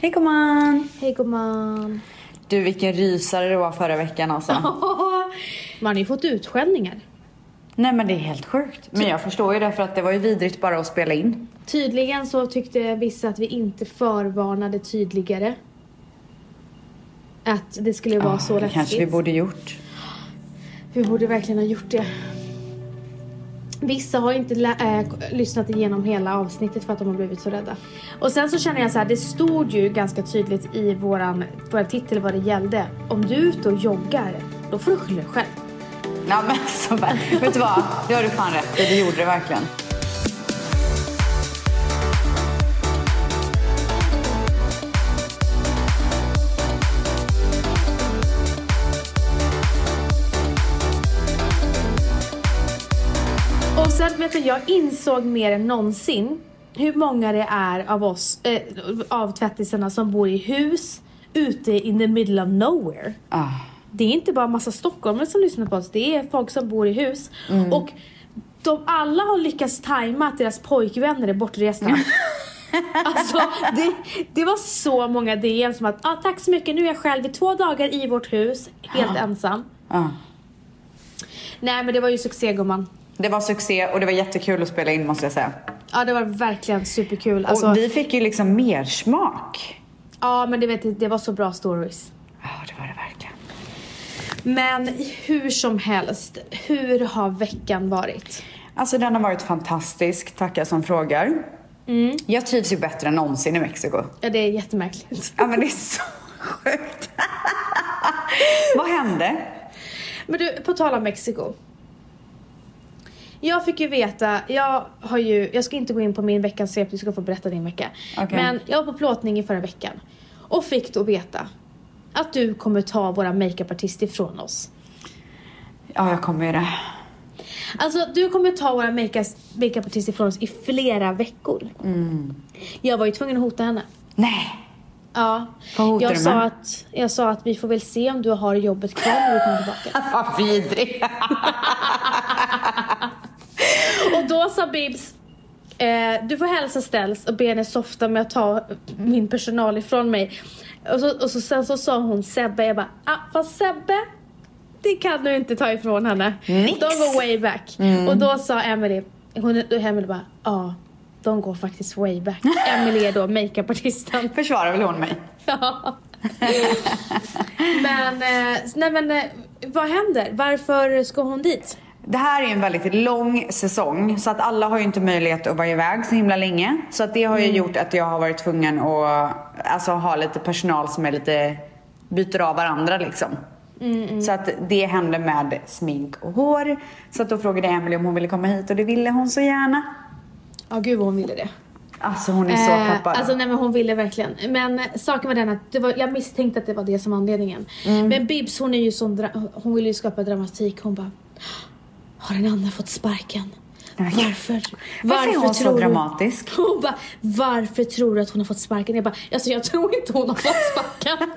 Hej gumman! Hej gumman. Du vilken rysare det var förra veckan alltså. Man har ju fått utskällningar. Nej men det är helt sjukt. Men jag förstår ju det för att det var ju vidrigt bara att spela in. Tydligen så tyckte vissa att vi inte förvarnade tydligare. Att det skulle vara Ja, så det läskigt. kanske vi borde gjort. Vi borde verkligen ha gjort det. Vissa har inte äh, lyssnat igenom hela avsnittet för att de har blivit så rädda. Och sen så känner jag så här, det stod ju ganska tydligt i våran, våran titel vad det gällde. Om du är ute och joggar, då får du skylla dig själv. Ja men alltså, så. Vet du vad? Det har du fan rätt i. Det gjorde det verkligen. Vet du, jag insåg mer än någonsin hur många det är av oss, eh, av tvättisarna som bor i hus ute in the middle of nowhere. Ah. Det är inte bara massa stockholmare som lyssnar på oss, det är folk som bor i hus. Mm. Och de alla har lyckats tajma att deras pojkvänner är bortresta. alltså, det, det var så många DM som att ah, tack så mycket, nu är jag själv i två dagar i vårt hus, helt ensam. Ah. Nej men det var ju succé gumman. Det var succé och det var jättekul att spela in måste jag säga. Ja det var verkligen superkul. Alltså, och vi fick ju liksom mer smak. Ja men det, vet, det var så bra stories. Ja, det var det verkligen. Men hur som helst, hur har veckan varit? Alltså den har varit fantastisk, tackar som frågar. Mm. Jag trivs ju bättre än någonsin i Mexiko. Ja det är jättemärkligt. Ja men det är så sjukt. Vad hände? Men du, på tal om Mexiko. Jag fick ju veta, jag har ju, jag ska inte gå in på min veckans svep, du ska få berätta din vecka. Okej. Men jag var på plåtning i förra veckan och fick då veta att du kommer ta våra makeupartist ifrån oss. Ja, jag kommer ju det. Alltså du kommer ta våra makeup- makeupartist ifrån oss i flera veckor. Mm. Jag var ju tvungen att hota henne. Nej. Ja. Jag sa, att, jag sa att vi får väl se om du har jobbet kvar när du kommer tillbaka. Vad vidrig. Då sa Bibs, eh, du får hälsa Ställs och be henne softa med att ta min personal ifrån mig. Och, så, och så, sen så sa hon Sebbe, jag bara, ah, fast Sebbe, det kan du inte ta ifrån henne. Nix. De går way back. Och då sa Emily, hon, Emily bara, ja, ah, de går faktiskt way back. Emily är då makeupartisten. Försvarar väl hon mig? Ja. men, eh, nej men, eh, vad händer? Varför ska hon dit? Det här är en väldigt lång säsong så att alla har ju inte möjlighet att vara iväg så himla länge. Så att det har ju gjort att jag har varit tvungen att alltså, ha lite personal som är lite byter av varandra liksom. Så att det hände med smink och hår. Så att då frågade Emily om hon ville komma hit och det ville hon så gärna. Ja, gud vad hon ville det. Alltså hon är så Eh, peppad. Alltså nej men hon ville verkligen. Men saken var den att det var, jag misstänkte att det var det som var anledningen. Mm. Men Bibs hon är ju sån, hon vill ju skapa dramatik. Hon bara, har en annan fått sparken? Nej. Varför? Varför är hon så dramatisk? Hon bara, varför tror du att hon har fått sparken? Jag bara, alltså jag tror inte hon har fått sparken.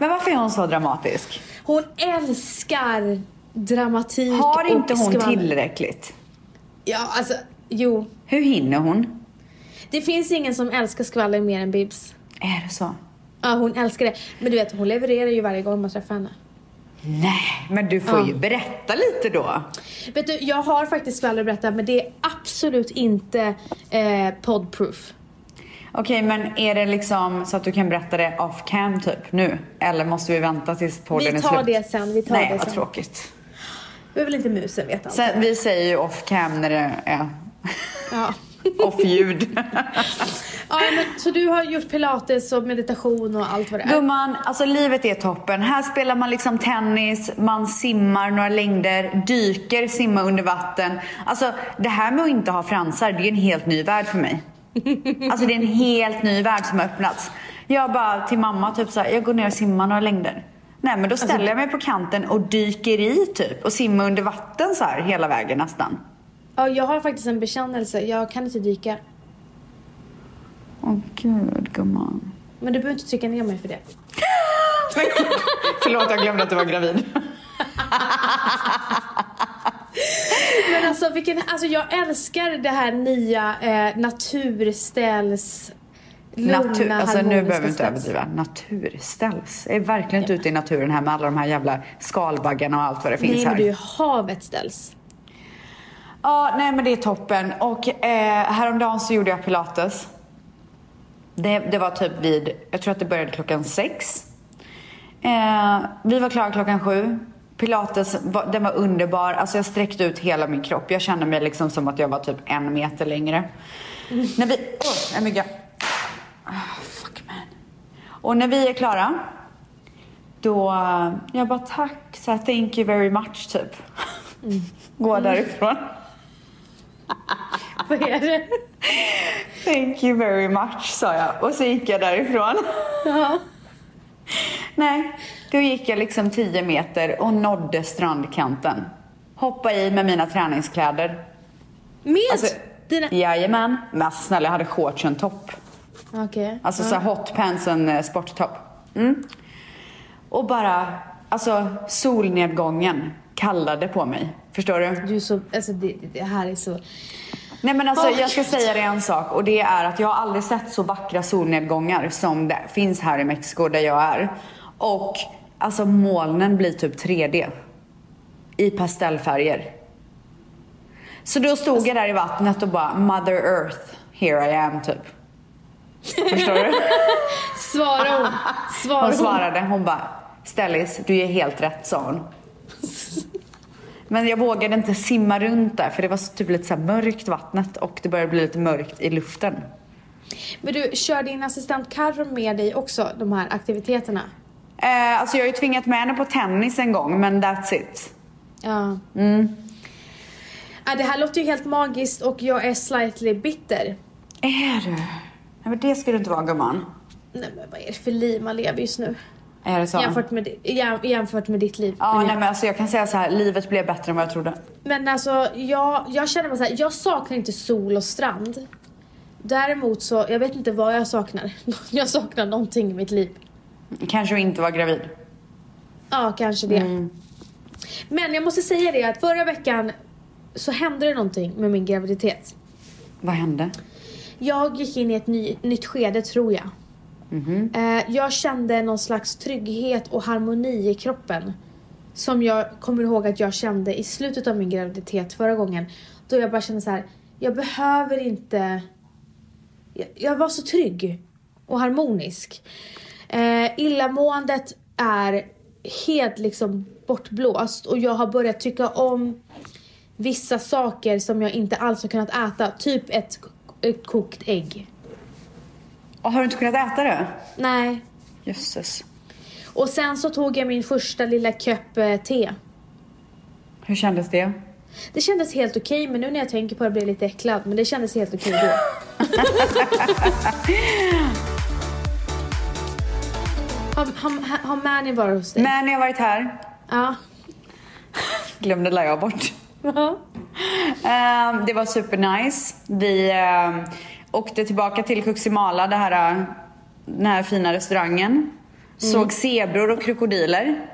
Men varför är hon så dramatisk? Hon älskar dramatik Har inte och hon skvaller. tillräckligt? Ja, alltså jo. Hur hinner hon? Det finns ingen som älskar skvaller mer än Bibs. Är det så? Ja, hon älskar det. Men du vet, hon levererar ju varje gång man träffar henne. Nej, men du får Ja. ju berätta lite då. Vet du, jag har faktiskt skvaller att berätta, men det är absolut inte eh, podproof. Okej, men är det liksom så att du kan berätta det off cam typ nu? Eller måste vi vänta tills podden Vi är tar slut? det sen, vi tar Nej, det vad sen. tråkigt. Vi vill inte musen veta allt. Sen, vi säger ju off cam när det är Ja. off ljud. ja, men, så du har gjort pilates och meditation och allt vad det är? Gumman, alltså livet är toppen. Här spelar man liksom tennis, man simmar några längder, dyker, simmar under vatten. Alltså det här med att inte ha fransar, det är en helt ny värld för mig. Alltså det är en helt ny värld som har öppnats. Jag bara till mamma typ så här, jag går ner och simmar några längder. Nej men då ställer jag mig på kanten och dyker i typ och simmar under vatten så här hela vägen nästan. Ja, jag har faktiskt en bekännelse. Jag kan inte dyka. Åh gud gumman. Men du behöver inte trycka ner mig för det. Förlåt jag glömde att du var gravid. Men alltså, vilken, alltså jag älskar det här nya eh, naturställs lugna, Natur, alltså nu behöver vi inte ställs. överdriva. Naturställs. Jag är verkligen inte ute i naturen här med alla de här jävla skalbaggarna och allt vad det finns Nej här. men du havet ställs. Ja, nej men det är toppen. Och eh, häromdagen så gjorde jag pilates. Det, det var typ vid, jag tror att det började klockan sex. Eh, vi var klara klockan sju. Pilates, var, den var underbar. Alltså jag sträckte ut hela min kropp. Jag kände mig liksom som att jag var typ en meter längre. När vi, åh, en mygga. Ah, fuck man. Och när vi är klara, då, eh, jag bara tack, så här, thank you very much typ. Går därifrån. Vad är det? Thank you very much, sa jag. Och så gick jag därifrån. Ja. Nej, då gick jag liksom 10 meter och nådde strandkanten. Hoppa i med mina träningskläder. Med Alltså, dina... Jajamän. Men alltså, snälla, jag hade shorts och en topp. Okej. Alltså så här hot pants och en eh, sporttopp. Mm. Och bara, alltså solnedgången kallade på mig. Förstår du? Du är så, alltså det, det här är så... Nej men alltså jag ska säga dig en sak och det är att jag har aldrig sett så vackra solnedgångar som det finns här i Mexiko där jag är. Och alltså molnen blir typ 3D. I pastellfärger. Så då stod jag där i vattnet och bara Mother Earth, here I am typ. Förstår du? Svara hon. Svara Hon hon. svarade, hon bara Stellis, du är helt rätt sa hon. Men jag vågade inte simma runt där för det var typ lite så mörkt vattnet och det började bli lite mörkt i luften. Men du, kör din assistent Carro med dig också de här aktiviteterna? Eh, alltså jag har ju tvingat med henne på tennis en gång men that's it. Ja. Mm. ja. Det här låter ju helt magiskt och jag är slightly bitter. Är du? Nej men det ska du inte vara gumman. Nej men vad är det för liv man lever just nu? Är det så? Jämfört med, jämfört med ditt liv. Ja Men nej jag- men alltså jag kan säga så här, livet blev bättre än vad jag trodde. Men alltså, jag, jag känner bara så här, jag saknar inte sol och strand. Däremot så, jag vet inte vad jag saknar. Jag saknar någonting i mitt liv. Kanske inte vara gravid. Ja, kanske det. Men jag måste säga det att förra veckan så hände det någonting med min graviditet. Vad hände? Jag gick in i ett ny, nytt skede tror jag. Mm-hmm. Eh, jag kände någon slags trygghet och harmoni i kroppen. Som jag kommer ihåg att jag kände i slutet av min graviditet förra gången. Då jag bara kände så här, jag behöver inte... Jag, jag var så trygg och harmonisk. Eh, illamåendet är helt liksom bortblåst och jag har börjat tycka om vissa saker som jag inte alls har kunnat äta. Typ ett, ett kokt ägg. Och har du inte kunnat äta det? Nej. Jösses. Och sen så tog jag min första lilla kopp eh, te. Hur kändes det? Det kändes helt okej, men nu när jag tänker på det blir jag lite äcklad. Men det kändes helt okej då. har, har, har Mani varit hos dig? Jag har varit här. Ja. Glömde la jag bort. Ehm, det var supernice. Vi ehm, åkte tillbaka till Kuximala, det här, den här fina restaurangen. Såg zebror och krokodiler.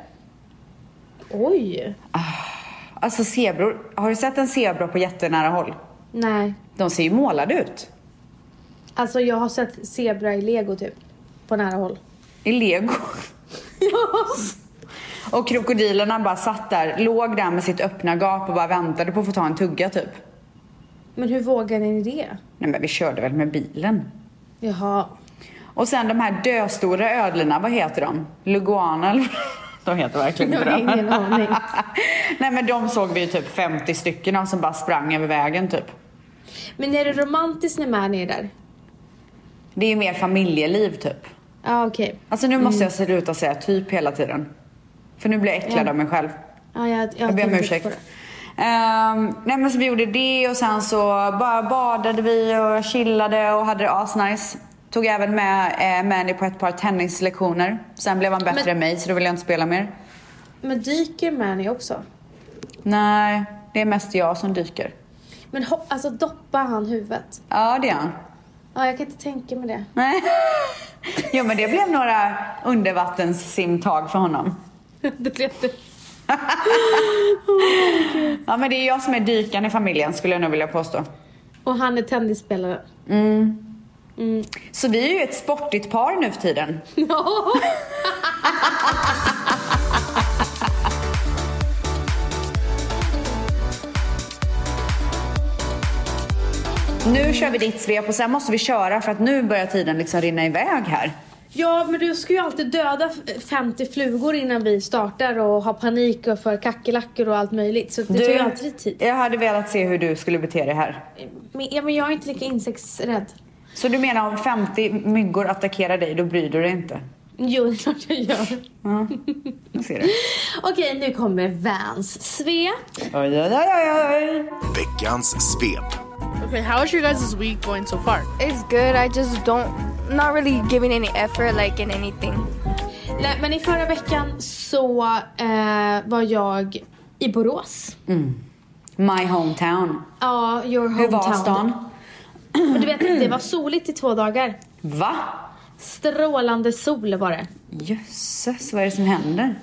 Oj. Alltså zebror, har du sett en zebra på jättenära håll? Nej. De ser ju målade ut. Alltså jag har sett zebra i lego typ. På nära håll. I lego. Och krokodilerna bara satt där, låg där med sitt öppna gap och bara väntade på att få ta en tugga typ. Men hur vågar ni det? Nej men vi körde väl med bilen. Jaha. Och sen de här döstora ödlorna, vad heter de? Luguana eller De heter verkligen inte det. ingen aning. Nej men de såg vi ju typ 50 stycken av som bara sprang över vägen typ. Men är det romantiskt när Mani är där? Det är ju mer familjeliv typ. Ja okej. Alltså nu måste jag sluta säga typ hela tiden. För nu blir jag äcklad Ja. av mig själv. Ja, jag, jag, Jag ber om ursäkt. Ehm, nej men så vi gjorde det och sen så bara badade vi och chillade och hade det asnice. Tog även med eh, Manny på ett par tennislektioner. Sen blev han bättre Men- än mig så då ville jag inte spela mer. Men dyker Mani också? Nej, det är mest jag som dyker. Men alltså doppar han huvudet? Ja, det är han. Ja, jag kan inte tänka mig det. Nej. Jo men det blev några undervattenssimtag för honom. det blev det. Ja men det är jag som är dykaren i familjen skulle jag nog vilja påstå. Och han är tennisspelare. Så vi är ju ett sportigt par nu för tiden. Ja. Nu kör vi ditt svep och sen måste vi köra för att nu börjar tiden liksom rinna iväg här. Ja, men du ska ju alltid döda f- 50 flugor innan vi startar och ha panik och för kackerlackor och allt möjligt. Så det tar ju alltid tid. jag hade velat se hur du skulle bete dig här. Men, ja, men jag är inte lika insektsrädd. Så du menar om 50 myggor attackerar dig, då bryr du dig inte? Jo, det är klart jag gör. Ja, jag ser det. Okej, nu kommer Vans svep. Oj, oj, oj, oj. Veckans svep. Okay, how is your guys' week going so far? It's good. I just don't, not really giving any effort like in anything. Nej, men i förra veckan så eh, var jag i Borås. My hometown. Ja, your hometown. Hur var stan? Och du vet, det var soligt i två dagar. Va? Strålande sol var det. Jösses, vad är det som händer?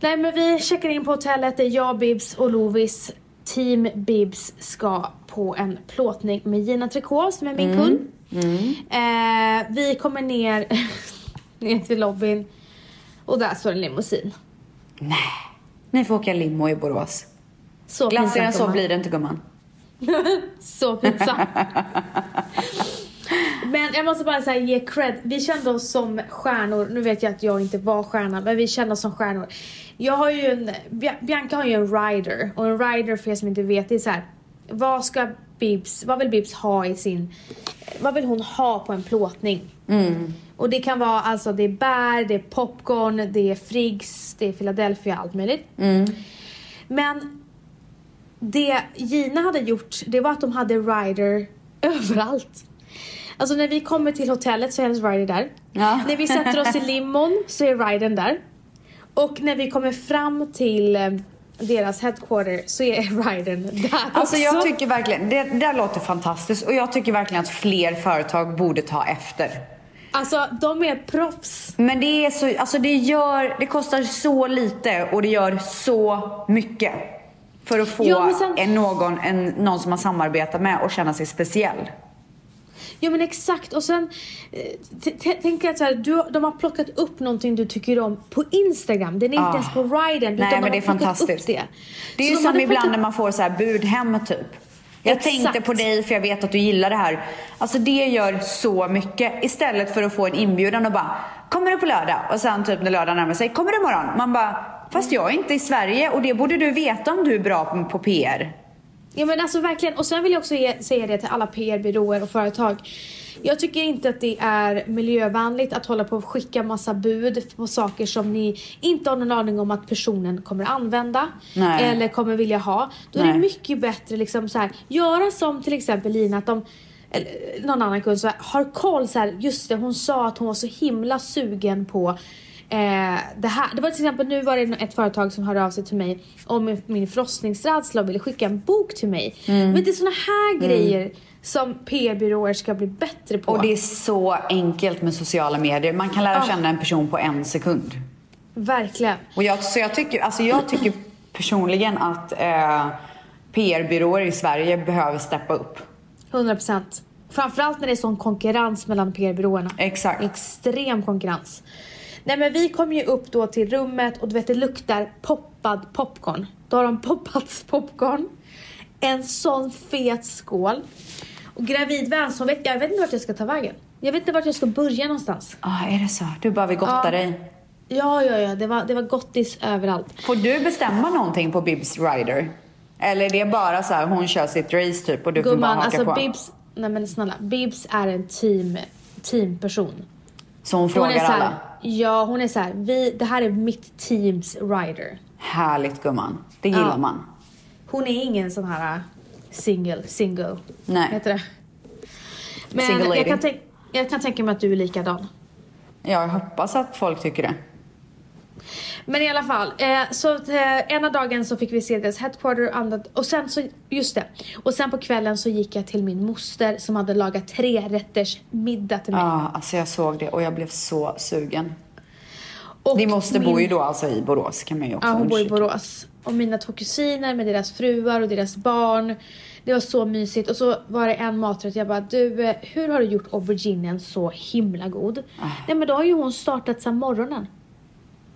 Nej men vi checkar in på hotellet, det är jag, Bibs och Lovis. Team Bibs ska på en plåtning med Gina Tricot som är min kund. Eh, vi kommer ner, ner till lobbyn och där står en limousin. Nej, ni får åka limo i Borås. Så Glassigare än så blir det inte gumman. Så pinsamt. Men jag måste bara säga ge cred. Vi kände oss som stjärnor. Nu vet jag att jag inte var stjärna, men vi kände oss som stjärnor. Jag har ju en, Bia- Bianca har ju en rider. Och en rider för er som inte vet, det är så här. Vad ska Bibs, vad vill Bibs ha i sin, vad vill hon ha på en plåtning? Och det kan vara alltså, det är bär, det är popcorn, det är Friggs, det är Philadelphia, allt möjligt. Men det Gina hade gjort, det var att de hade rider överallt. Alltså när vi kommer till hotellet så är hennes rider där. Ja. När vi sätter oss i limon så är ridern där. Och när vi kommer fram till eh, deras headquarter så är ridern där Alltså jag också. tycker verkligen, det, där låter fantastiskt och jag tycker verkligen att fler företag borde ta efter. Alltså de är proffs. Men det är så, alltså det gör, det kostar så lite och det gör så mycket. För att få men sen- en, någon, en, någon som man samarbetar med och känna sig speciell. Ja men exakt och sen eh, t- t- tänk att så här, du, de har plockat upp någonting du tycker om på Instagram. Den är Ah. inte ens på ridern utan Nej de men det är fantastiskt. det. Det är ju som ibland plockat- när man får så här bud hem typ. Jag Exakt. tänkte på dig för jag vet att du gillar det här. Alltså det gör så mycket. Istället för att få en inbjudan och bara Kommer du på lördag? Och sen typ när lördag närmar sig, kommer du imorgon? Man bara Fast jag är inte i Sverige och det borde du veta om du är bra på PR. Ja men alltså verkligen. Och sen vill jag också ge, säga det till alla PR-byråer och företag. Jag tycker inte att det är miljövänligt att hålla på och skicka massa bud på saker som ni inte har någon aning om att personen kommer använda. Nej. Eller kommer vilja ha. Då är Nej. det mycket bättre liksom så här, göra som till exempel Lina att de eller någon annan kund så här, har koll så här, just det hon sa att hon var så himla sugen på Eh, det, här, det var till exempel, nu var det ett företag som hörde av sig till mig om min, förlossningsrädsla och ville skicka en bok till mig. Mm. Men det är såna här grejer som PR-byråer ska bli bättre på. Och det är så enkelt med sociala medier. Man kan lära Ah. känna en person på en sekund. Verkligen. Och jag, så jag, tycker, alltså jag tycker personligen att eh, PR-byråer i Sverige behöver steppa upp. 100%. Framförallt när det är sån konkurrens mellan PR-byråerna. Exakt. Extrem konkurrens. Nej men vi kom ju upp då till rummet och du vet det luktar poppad popcorn. Då har de poppat popcorn. En sån fet skål. Och gravid vet, jag vet inte vart jag ska ta vägen. Jag vet inte vart jag ska börja någonstans. Ah, är det så? Du bara vill gotta Ja. dig. Ja, ja, ja. Det var, det var gottis överallt. Får du bestämma någonting på Bibs Rider? Eller är det bara så här, hon kör sitt race typ och du får bara Gumman, haka alltså på? Bibs, nej men snälla. Bibs är en team, teamperson. Så hon Hon frågar här, alla? Ja, hon är så här, vi, det här är mitt teams rider. Härligt gumman. Det gillar Ja. man. Hon är ingen sån här uh, single, single. Nej. Heter det. Men Single lady. jag kan, jag kan tänka mig att du är likadan. Jag hoppas att folk tycker det. Men i alla fall, eh, så eh, ena dagen så fick vi se deras headquarter andra, och sen så, just det. Och sen på kvällen så gick jag till min moster som hade lagat tre rätters middag till mig. Ja, alltså jag såg det och jag blev så sugen. Och Din moster min- bor ju då alltså i Borås kan man ju också Ja, hon bor i. Borås. Och mina två kusiner med deras fruar och deras barn. Det var så mysigt. Och så var det en maträtt. Jag bara, du, eh, hur har du gjort auberginen så himla god? Ah. Nej men då har ju hon startat sen morgonen.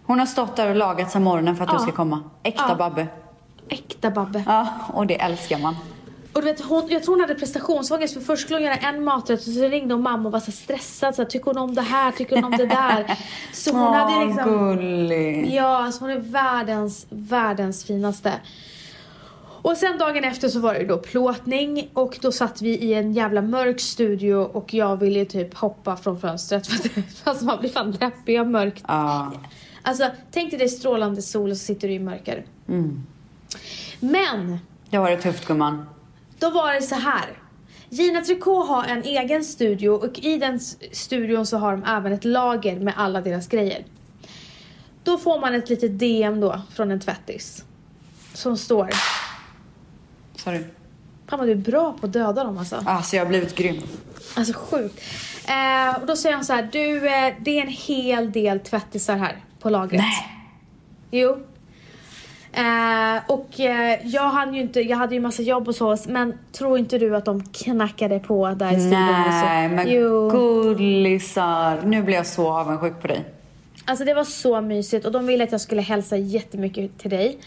Hon har stått där och lagat sen morgonen för att Ja. du ska komma. Äkta Ja. Babbe. Äkta Babbe. Ja, och det älskar man. Och du vet, hon, jag tror hon hade prestationsångest för först skulle hon göra en maträtt och så ringde hon mamma och var så stressad. Så här, tycker hon om det här? Tycker hon om det där? Så hon Åh, hade liksom... gullig. Ja, alltså hon är världens, världens finaste. Och sen dagen efter så var det då plåtning och då satt vi i en jävla mörk studio och jag ville typ hoppa från fönstret för att alltså man blir fan deppig av mörkt. Ja. Alltså tänk dig det strålande sol och så sitter du i mörker. Men Det var det tufft gumman. då var det så här. Gina Tricot har en egen studio och i den studion så har de även ett lager med alla deras grejer. Då får man ett litet DM då från en tvättis. Som står, Sorry. fan vad du är bra på att döda dem alltså. Alltså jag har blivit grym. Alltså sjukt. Eh, och då säger han så här, du eh, det är en hel del tvättisar här på lagret. Nej. Jo. Eh, och eh, jag, hann ju inte, jag hade ju massa jobb och så, men tror inte du att de knackade på där i studion? Nej, men Jo. gullisar. Nu blir jag så avundsjuk på dig. Alltså det var så mysigt och de ville att jag skulle hälsa jättemycket till dig.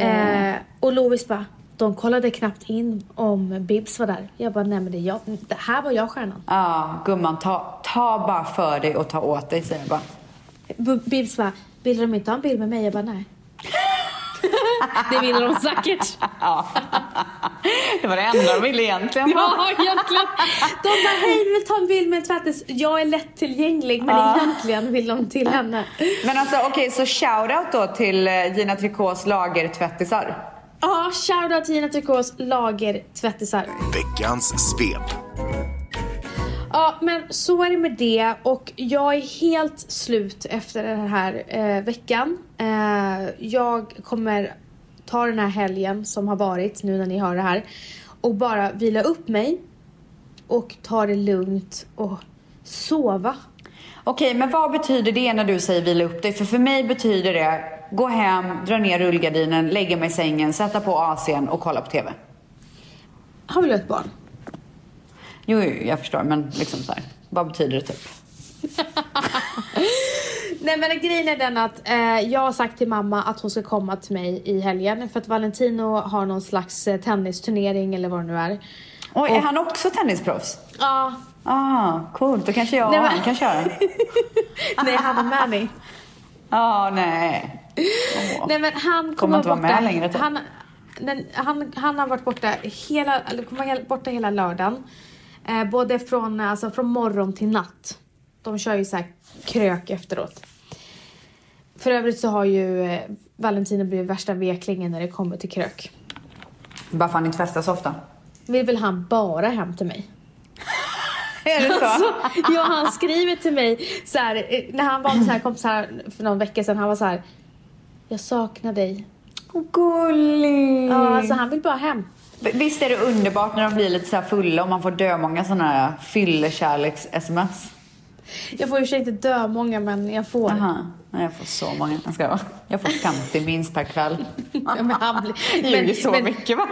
Eh, och Lovis bara, de kollade knappt in om Bibs var där. Jag bara, nej men det, jag, det här var jag stjärnan. Ja, gumman, ta, ta bara för dig och ta åt dig, säger jag bara. Bibs bara, vill de inte ha en bild med mig? Jag bara, nej. det ville de säkert. Ja. Det var det enda de ville egentligen. Ja, egentligen. De bara, hej vi vill ta en bild med en tvättis. Jag är lättillgänglig men Ja. egentligen vill de till henne. Men alltså okej, så shoutout då till eh, Gina Tricots lagertvättisar. Ja, shoutout till Gina Tricots lagertvättisar. Veckans svep. Ja, men så är det med det och jag är helt slut efter den här eh, veckan. Eh, jag kommer ta den här helgen som har varit nu när ni hör det här och bara vila upp mig och ta det lugnt och sova. Okej, men vad betyder det när du säger vila upp dig? För för mig betyder det gå hem, dra ner rullgardinen, lägga mig i sängen, sätta på AC'n och kolla på TV. Har väl ett barn? Jo, jo, jag förstår, men liksom så här. Vad betyder det typ? Nej men grejen är den att eh, jag har sagt till mamma att hon ska komma till mig i helgen för att Valentino har någon slags eh, tennisturnering eller vad det nu är. Och är han också tennisproffs? Ja, Ah, coolt. Då kanske jag och Nej, men- han kan köra. nej han är med mig. Ah, nej. Åh. Nej men han Kommer kommer inte vara med längre, typ. han, den, han, han har varit borta hela, eller kommer borta hela lördagen. Eh, både från, alltså, från morgon till natt. De kör ju så här krök efteråt. För övrigt så har ju eh, Valentino blivit värsta veklingen när det kommer till krök. Varför han inte festar så ofta? Vill väl han bara hem till mig? Är det så? Alltså, ja, han skriver till mig så här, eh, när han var med så här kompisar för någon vecka sedan. Han var så här. Jag saknar dig. Åh, gullig. Ja, alltså han vill bara hem. Visst är det underbart när de blir lite så här fulla och man får dö många sådana här fyllekärleks-sms? Jag får ju i och för sig inte dö många men jag får. Aha. Nej, jag får så många. Jag, ska, jag får 50 minst per kväll. Ja, men han blir, men, så men mycket va?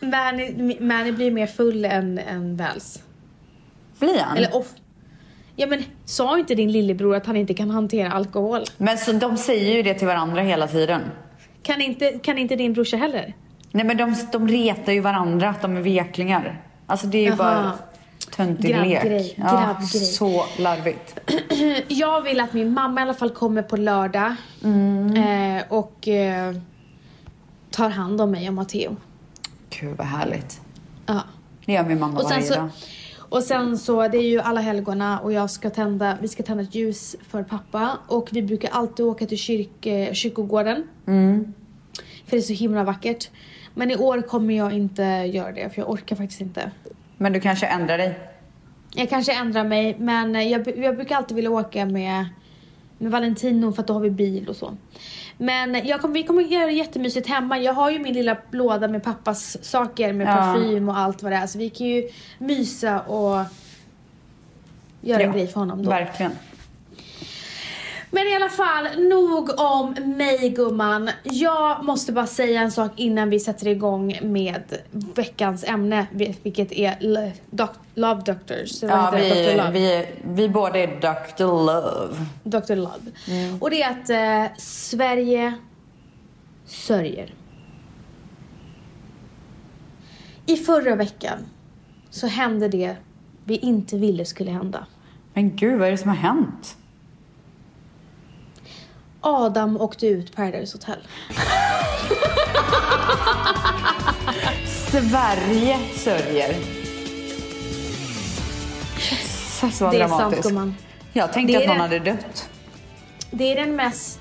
Manny, Manny blir mer full än, än Vals. Blir han? Eller off. Ja men sa inte din lillebror att han inte kan hantera alkohol? Men så, de säger ju det till varandra hela tiden. Kan inte, kan inte din brorsa heller? Nej men de, de retar ju varandra att de är veklingar. Alltså det är ju Jaha. bara töntig lek. Grabbgrej, Ja, så larvigt. Jag vill att min mamma i alla fall kommer på lördag. Mm. Eh, och eh, tar hand om mig och Matteo. Gud vad härligt. Ja. Det gör min mamma Och varje så, dag. och sen så, det är ju alla helgona och jag ska tända, vi ska tända ett ljus för pappa. Och vi brukar alltid åka till kyrk, eh, kyrkogården. Mm. För det är så himla vackert. Men i år kommer jag inte göra det för jag orkar faktiskt inte. Men du kanske ändrar dig? Jag kanske ändrar mig men jag, jag brukar alltid vilja åka med, med Valentino för att då har vi bil och så. Men jag kommer, vi kommer göra det jättemysigt hemma. Jag har ju min lilla låda med pappas saker med Ja. parfym och allt vad det är. Så vi kan ju mysa och göra en Ja, grej för honom då. Verkligen. Men i alla fall, nog om mig gumman. Jag måste bara säga en sak innan vi sätter igång med veckans ämne, vilket är doc- Love Doctors. Ja, det? Dr. vi, Love. vi, vi båda är Dr. Love. Dr. Love. Och det är att eh, Sverige sörjer. I förra veckan så hände det vi inte ville skulle hända. Men gud, vad är det som har hänt? Adam åkte ut Paradise Hotel. Sverige sörjer. Jösses vad Det är sant dramatiskt. gumman. Jag tänkte att någon hade dött. Det är den mest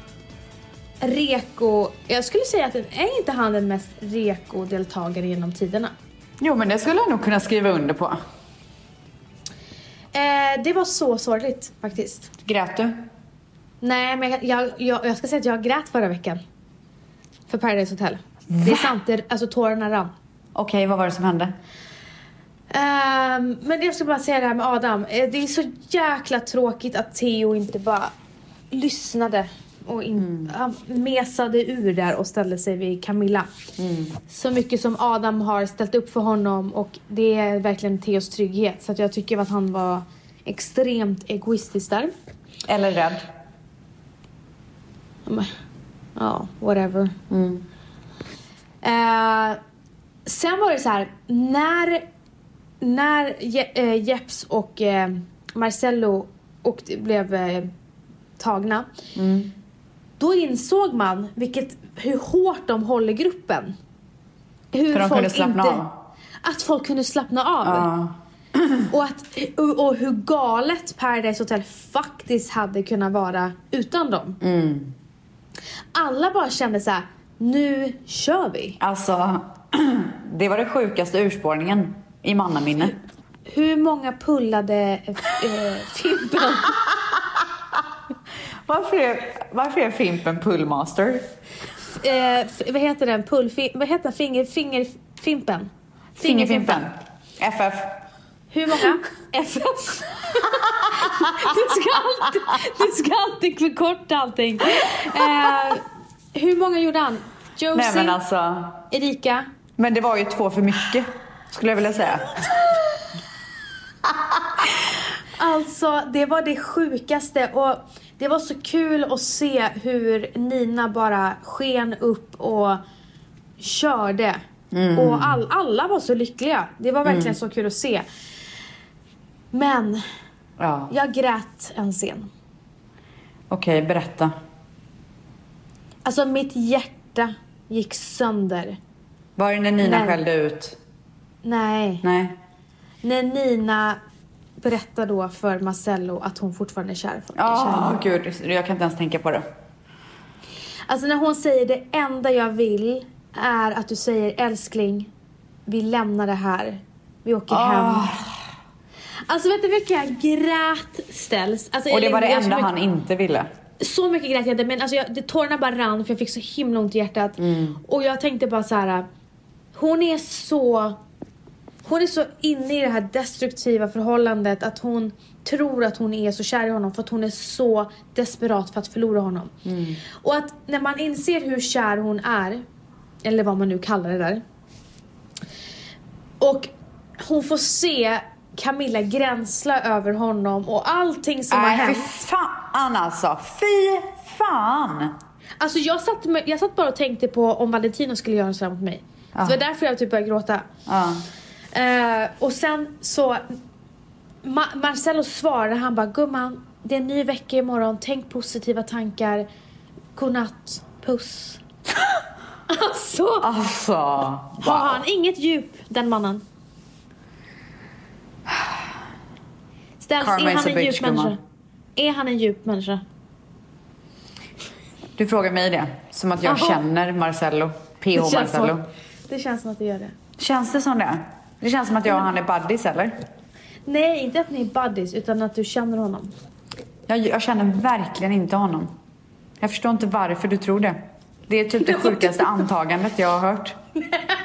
reko... Jag skulle säga att den, är inte han den mest reko-deltagare genom tiderna? Jo, men det skulle jag nog kunna skriva under på. Eh, det var så sorgligt faktiskt. Grät du? Nej, men jag, jag, jag, jag ska säga att jag grät förra veckan. För Paradise Hotel. Det är sant, det, alltså tårarna rann. Okej, vad var det som hände? Ehm, men jag ska bara säga det här med Adam. Eh, Det är så jäkla tråkigt att Theo inte bara lyssnade och in, han mesade ur där och ställde sig vid Camilla. Så mycket som Adam har ställt upp för honom och det är verkligen Theos trygghet. Så att jag tycker att han var extremt egoistisk där. Eller rädd? Ja, whatever. Eh, sen var det så här, när, när Je- eh, Jeps och eh, Marcello och blev eh, tagna, då insåg man vilket, hur hårt de håller gruppen. Hur För de kunde slappna av. Att folk kunde slappna av. Ja. Och, att, och, och hur galet Paradise Hotel faktiskt hade kunnat vara utan dem. Mm. Alla bara kände så här: nu kör vi. Alltså, det var det sjukaste urspårningen i mannaminne. Hur många pullade äh, Fimpen? Varför är, varför är Fimpen pullmaster? eh, vad heter den? Pullfi, vad heter den? Finger, finger, Fimpen? Fingerfimpen. FF. Hur många? FF. du, ska alltid, du ska alltid förkorta allting. Eh, hur många gjorde han? Josie, Nej men alltså. Erika. Men det var ju två för mycket. Skulle jag vilja säga. Alltså, det var det sjukaste och det var så kul att se hur Nina bara sken upp och körde. Och all, alla var så lyckliga. Det var verkligen så kul att se. Men Ja. jag grät en scen. Okej, berätta. Alltså mitt hjärta gick sönder. Var det när Nina Nej. skällde ut? Nej. Nej. När Nina berättade då för Marcello att hon fortfarande är kär, Ja, honom. gud. Jag kan inte ens tänka på det. Alltså när hon säger det enda jag vill är att du säger älskling, vi lämnar det här. Vi åker Ah. hem. Alltså vet du hur mycket jag grät ställs? Alltså, Och det var det enda han inte ville. Så mycket grät jag inte men alltså jag, det, tårarna bara rann för jag fick så himla ont i hjärtat. Mm. Och jag tänkte bara så här. Hon är så hon är så inne i det här destruktiva förhållandet att hon tror att hon är så kär i honom för att hon är så desperat för att förlora honom. Mm. Och att när man inser hur kär hon är, eller vad man nu kallar det där. Och hon får se Camilla gränsla över honom och allting som har Nej, fy hänt. fan alltså. Fy fan. Alltså jag satt, med, jag satt bara och tänkte på om Valentino skulle göra så här mot mig. Så det var därför jag typ började gråta. Ja. Eh, och sen så... Ma- Marcello svarade, han bara gumman, det är en ny vecka imorgon, tänk positiva tankar. Godnatt, puss. alltså, Alltså. har han inget djup, den mannen? Ställs, Karma är han en djup människa? Är han en djup människa? Du frågar mig det. Som att jag Jaha. känner Marcello. PH Marcello. som, det känns som att det gör det. Känns det som det? Det känns som att jag och han är buddies eller? Nej, inte att ni är buddies, utan att du känner honom. Jag, jag känner verkligen inte honom. Jag förstår inte varför du tror det. Det är typ det sjukaste antagandet jag har hört.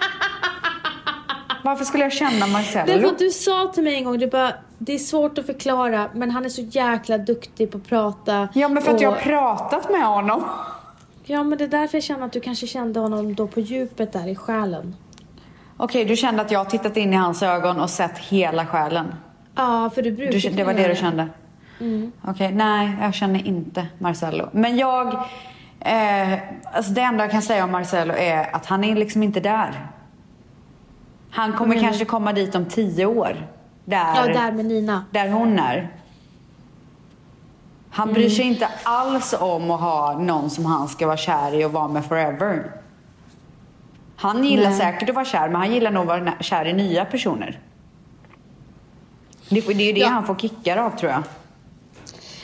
Varför skulle jag känna Därför Marcello? att du sa till mig en gång, du bara det är svårt att förklara men han är så jäkla duktig på att prata. Ja men för att och, jag har pratat med honom. Ja men det är därför jag känner att du kanske kände honom då på djupet där i själen. Okej, du kände att jag har tittat in i hans ögon och sett hela själen. Ja, för du brukar Du, det var det du kände? Mm. Okej, nej jag känner inte Marcello. Men jag, eh, alltså det enda jag kan säga om Marcello är att han är liksom inte där. Han kommer menar kanske komma dit om tio år. Där, Ja, där med Nina. där hon är. Han bryr Mm. sig inte alls om att ha någon som han ska vara kär i och vara med forever. Han gillar Nej. säkert att vara kär, men han gillar nog att vara kär i nya personer. Det, det är ju det Ja. han får kickar av tror jag.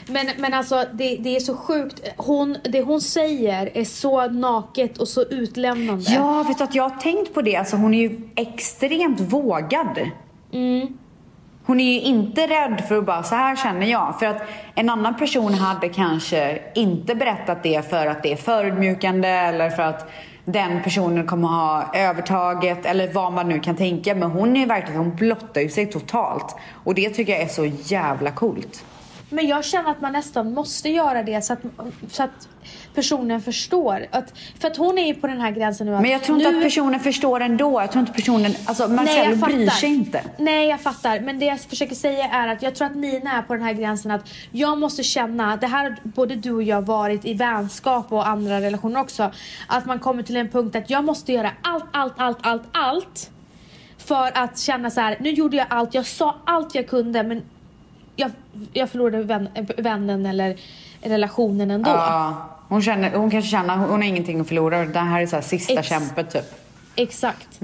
Men, men alltså det, det är så sjukt. Hon, det hon säger är så naket och så utlämnande. Ja, vet du att jag har tänkt på det. Alltså hon är ju extremt vågad. Mm. Hon är ju inte rädd för att bara, så här känner jag. För att en annan person hade kanske inte berättat det för att det är förödmjukande eller för att den personen kommer ha övertaget eller vad man nu kan tänka. Men hon är verkligen, hon blottar ju sig totalt. Och det tycker jag är så jävla coolt. Men jag känner att man nästan måste göra det så att, så att personen förstår. Att, för att hon är ju på den här gränsen nu att Men jag tror inte nu... att personen förstår ändå. Jag tror inte personen, alltså Marcello bryr sig inte. Nej, jag fattar. Men det jag försöker säga är att jag tror att Nina är på den här gränsen att jag måste känna, det här har både du och jag varit i vänskap och andra relationer också, att man kommer till en punkt att jag måste göra allt, allt, allt, allt, allt för att känna så här, nu gjorde jag allt, jag sa allt jag kunde men jag, jag förlorade vän, vännen eller relationen ändå. Ja, hon, känner, hon kanske känner hon har ingenting att förlora. Det här är så här sista Ex- kämpet typ. Exakt.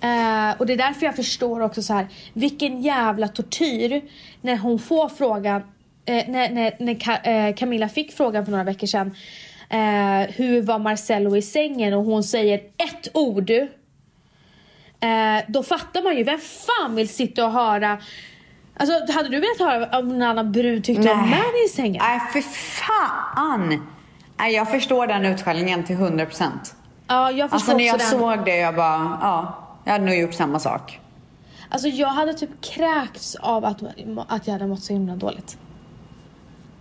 Eh, och det är därför jag förstår också så här, vilken jävla tortyr när hon får frågan, eh, när, när, när Ka, eh, Camilla fick frågan för några veckor sedan. Eh, hur var Marcello i sängen? Och hon säger ett ord. Eh, då fattar man ju, vem fan vill sitta och höra Alltså hade du velat höra om en annan brud tyckte om Manny i sängen? Nej, för fan! Nej, jag förstår den utskällningen till 100 procent. Ja, jag förstår Alltså när jag den. såg det, jag bara, ja, jag hade nog gjort samma sak. Alltså jag hade typ kräkts av att, att jag hade mått så himla dåligt.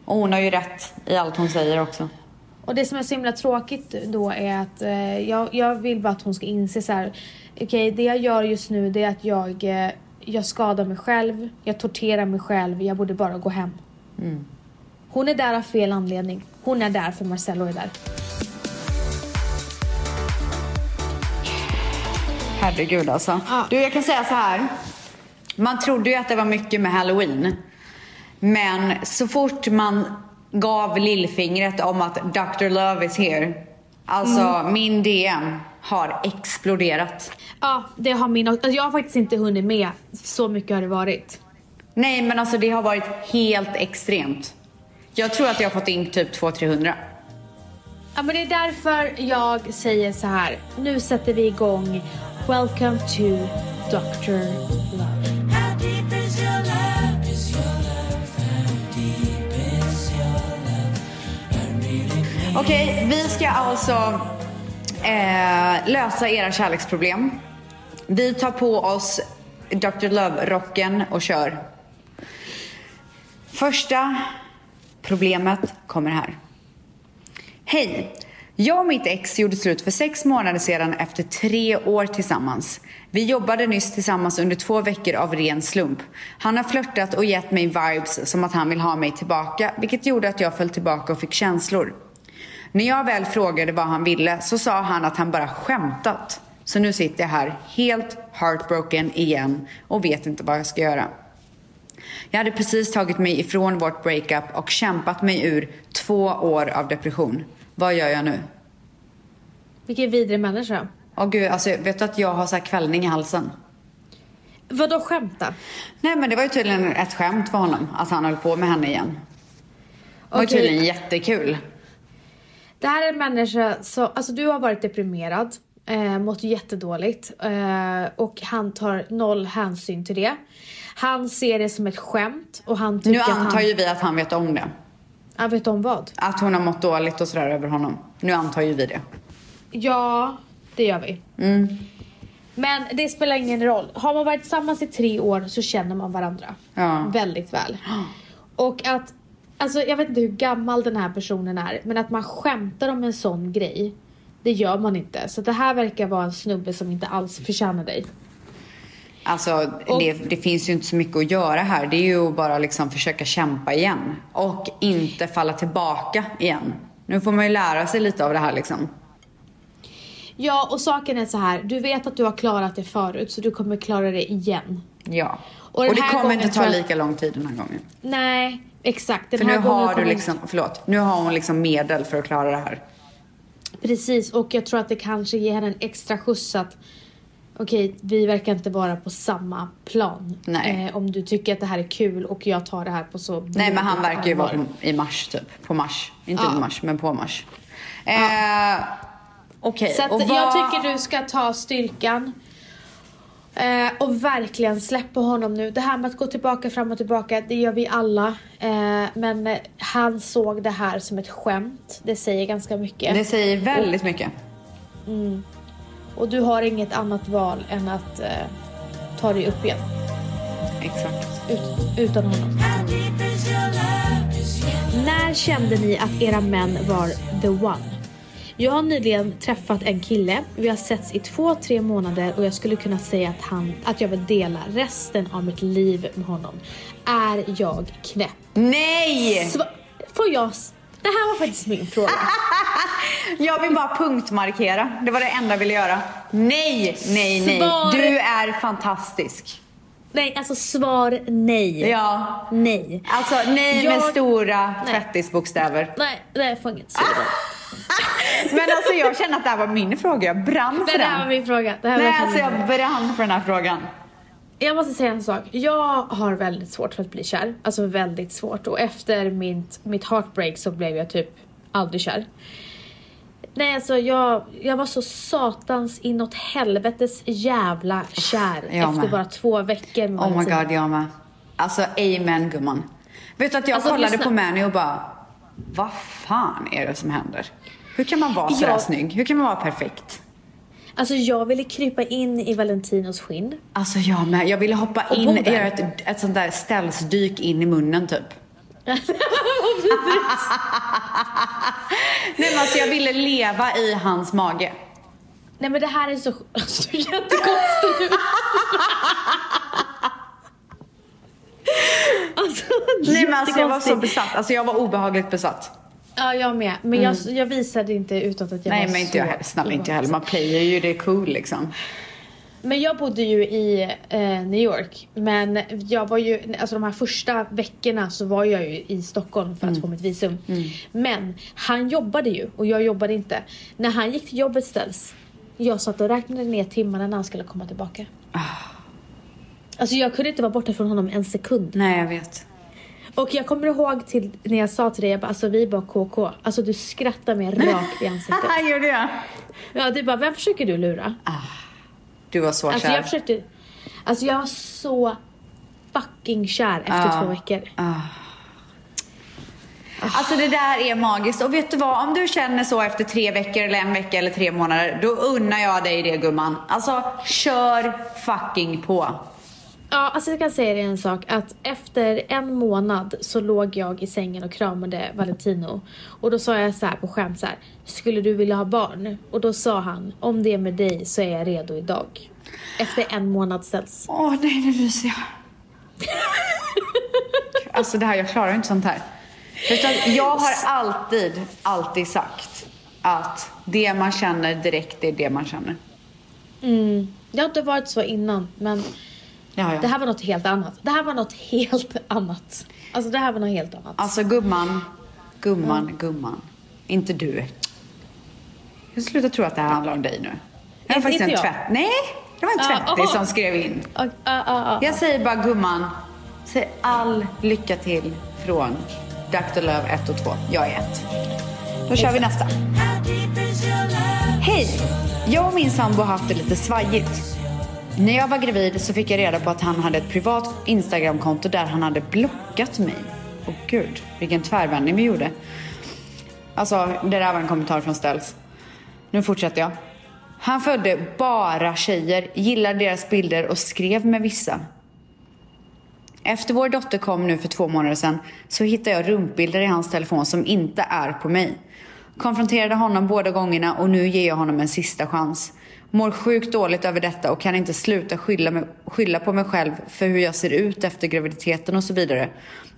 Och hon har ju rätt i allt hon säger också. Och det som är så himla tråkigt då är att eh, jag, jag vill bara att hon ska inse så här. Okej, det jag gör just nu det är att jag, eh, jag skadar mig själv, jag torterar mig själv, jag borde bara gå hem. Hon är där av fel anledning. Hon är där för Marcello är där. Herregud alltså. Ja. Du, jag kan säga så här. Man trodde ju att det var mycket med halloween. Men så fort man gav lillfingret om att Dr. Love is here. Alltså Mm. min DM har exploderat. Ja, det har min också. Alltså, jag har faktiskt inte hunnit med. Så mycket har det varit. Nej men alltså det har varit helt extremt. Jag tror att jag har fått in typ 200-300. Ja, men det är därför jag säger så här. Nu sätter vi igång Welcome to Dr. Love. Okej, vi ska alltså eh, lösa era kärleksproblem. Vi tar på oss Dr. Love-rocken och kör. Första problemet kommer här. Hej! Jag och mitt ex gjorde slut för sex månader sedan efter tre år tillsammans. Vi jobbade nyss tillsammans under två veckor av ren slump. Han har flörtat och gett mig vibes som att han vill ha mig tillbaka, vilket gjorde att jag föll tillbaka och fick känslor. När jag väl frågade vad han ville så sa han att han bara skämtat. Så nu sitter jag här helt heartbroken igen och vet inte vad jag ska göra. Jag hade precis tagit mig ifrån vårt breakup och kämpat mig ur två år av depression. Vad gör jag nu? Vilken vidrig människa. Åh gud, alltså vet du att jag har så kvällning i halsen? Vadå skämta? Nej men det var ju tydligen ett skämt för honom att han höll på med henne igen. Det var Okej. tydligen jättekul. Det här är en människa som, alltså du har varit deprimerad, eh, mått jättedåligt eh, och han tar noll hänsyn till det. Han ser det som ett skämt och han tycker Nu antar han... ju vi att han vet om det. Han vet om vad? Att hon har mått dåligt och sådär över honom. Nu antar ju vi det. Ja, det gör vi. Mm. Men det spelar ingen roll. Har man varit tillsammans i tre år så känner man varandra Ja. väldigt väl. Och att, alltså jag vet inte hur gammal den här personen är, men att man skämtar om en sån grej, det gör man inte. Så det här verkar vara en snubbe som inte alls förtjänar dig. Alltså, Och- det, det finns ju inte så mycket att göra här. Det är ju bara liksom försöka kämpa igen. Och inte falla tillbaka igen. Nu får man ju lära sig lite av det här liksom. Ja, och saken är så här, du vet att du har klarat det förut, så du kommer klara det igen. Ja. Och Och, det kommer inte ta lika lång tid den här gången. Nej, exakt. Den För nu har du liksom, förlåt, nu har hon liksom medel för att klara det här. Precis, och jag tror att det kanske ger henne en extra skjuts att okej, vi verkar inte vara på samma plan. Nej. Eh, om du tycker att det här är kul och jag tar det här på så Nej men han verkar ju vara på, i mars typ. På mars. Inte Ja. i mars, men på mars. Eh, Okej, Så att och jag vad... tycker du ska ta styrkan eh, och verkligen släppa honom nu. Det här med att gå tillbaka, fram och tillbaka, det gör vi alla. Eh, men han såg det här som ett skämt. Det säger ganska mycket. Det säger väldigt mycket. Och du har inget annat val än att eh, ta dig upp igen. Exakt. Ut, utan honom. När kände ni att era män var the one? Jag har nyligen träffat en kille. Vi har setts i två, tre månader och jag skulle kunna säga att, han, att jag vill dela resten av mitt liv med honom. Är jag knäpp? Nej! Sva- får jag... Det här var faktiskt min fråga. Jag vill bara punktmarkera. Det var det enda jag ville göra. Nej, nej, nej. Svar. Du är fantastisk. Nej, alltså svar nej. Ja. Nej. Alltså nej med Jag- stora Nej. fettisbokstäver. Nej, nej, jag får inget. Men alltså jag känner att det här var min fråga. Jag brann för Nej, det här var den. min fråga. Det här Nej, alltså jag brann för den här frågan. Jag måste säga en sak. Jag har väldigt svårt för att bli kär. Alltså väldigt svårt. Och efter mitt, mitt heartbreak så blev jag typ aldrig kär. Nej alltså jag, jag var så satans inåt helvetes jävla kär jag efter med. bara två veckor med Oh my god, jag med. Alltså amen gumman. Vet du att jag Alltså, kollade lyssna. på Manny och bara, vad fan är det som händer? Hur kan man vara sådär Jag- snygg? Hur kan man vara perfekt? Alltså jag ville krypa in i Valentinos skinn. Alltså jag med. Jag ville hoppa Och in, där. göra ett, ett sånt där ställsdyk in i munnen typ. Nej men alltså jag ville leva i hans mage. Nej men det här är så, så jättekonstigt. alltså, Nej men alltså jag var så besatt. Alltså jag var obehagligt besatt. Ja, jag med. Men jag, jag visade inte utåt att jag Nej var men inte jag heller. Snälla inte jag heller. Man playar ju det cool liksom. Men jag bodde ju i eh, New York. Men jag var ju, alltså de här första veckorna så var jag ju i Stockholm för att få mitt visum. Men han jobbade ju och jag jobbade inte. När han gick till jobbet ställs, jag satt och räknade ner timmarna när han skulle komma tillbaka. Alltså jag kunde inte vara borta från honom en sekund. Nej jag vet. Och jag kommer ihåg till när jag sa till dig, jag bara, alltså vi är bara KK. Alltså du skrattar mig rakt i ansiktet. Gjorde jag? Ja, du bara, vem försöker du lura? Du var så Alltså kär. jag försökte, alltså jag var så fucking kär efter Ja. två veckor. Alltså det där är magiskt. Och vet du vad? Om du känner så efter tre veckor eller en vecka eller tre månader, då unnar jag dig det gumman. Alltså, kör fucking på. Ja, alltså jag kan säga dig en sak. Att efter en månad så låg jag i sängen och kramade Valentino. Och då sa jag så här på skämt så här. Skulle du vilja ha barn? Och då sa han, om det är med dig så är jag redo idag. Efter en månad ställs. Åh nej, nu ryser jag. alltså det här, jag klarar inte sånt här. Jag har alltid, alltid sagt att det man känner direkt är det man känner. Mm. Det har inte varit så innan, men Ja, ja. det här var något helt annat. Det här var något helt annat. Alltså det här var något helt annat. Alltså gumman, gumman, gumman. Inte du. Jag slutar tro att det här handlar om dig nu. Det var Inte- faktiskt en jag. tvätt. Nej, det var en Ja, tvättis aha. som skrev in. Ja, ja. Jag säger bara gumman, säg all lycka till från Dr. Love 1 och 2. Jag är 1. Då kör vi nästa. Hej! Jag och min sambo har haft det lite svajigt. När jag var gravid så fick jag reda på att han hade ett privat Instagramkonto där han hade blockat mig. Åh gud, vilken tvärvändning vi gjorde. Alltså, det där var en kommentar från Ställs. Nu fortsätter jag. Han födde bara tjejer, gillade deras bilder och skrev med vissa. Efter vår dotter kom nu för två månader sedan så hittade jag rumpbilder i hans telefon som inte är på mig. Konfronterade honom båda gångerna och nu ger jag honom en sista chans. Mår sjukt dåligt över detta och kan inte sluta skylla, mig, skylla på mig själv för hur jag ser ut efter graviditeten och så vidare.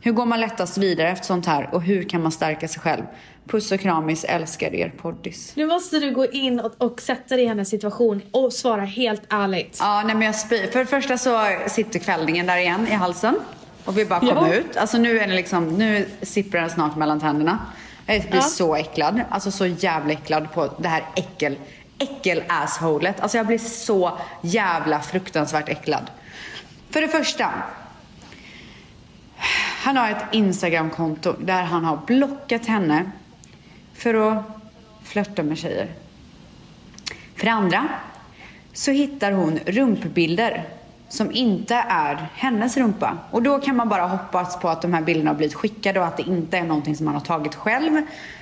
Hur går man lättast vidare efter sånt här och hur kan man stärka sig själv? Puss och kramis, älskar er poddis. Nu måste du gå in och, och sätta dig i hennes situation och svara helt ärligt. Ja, nej men jag spyr. För det första så sitter kvällningen där igen i halsen. Och vill bara komma Ja. ut. Alltså nu är det liksom, nu sipprar den snart mellan tänderna. Jag blir Ja. så äcklad. Alltså så jävla äcklad på det här äckel, äckel-assholet. Alltså jag blir så jävla fruktansvärt äcklad. För det första. Han har ett Instagramkonto där han har blockat henne för att flörta med tjejer. För det andra så hittar hon rumpbilder som inte är hennes rumpa. Och då kan man bara hoppas på att de här bilderna har blivit skickade och att det inte är någonting som han har tagit själv.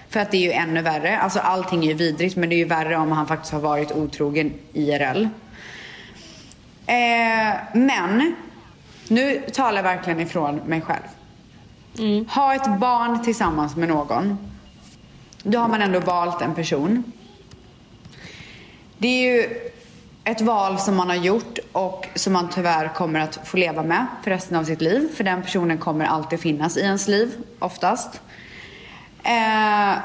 För att det är ju ännu värre. Alltså allting är ju vidrigt men det är ju värre om han faktiskt har varit otrogen IRL. Eh, men, nu talar jag verkligen ifrån mig själv. Ha ett barn tillsammans med någon. Då har man ändå valt en person. Det är ju ett val som man har gjort och som man tyvärr kommer att få leva med för resten av sitt liv. För den personen kommer alltid finnas i ens liv, oftast. Eh,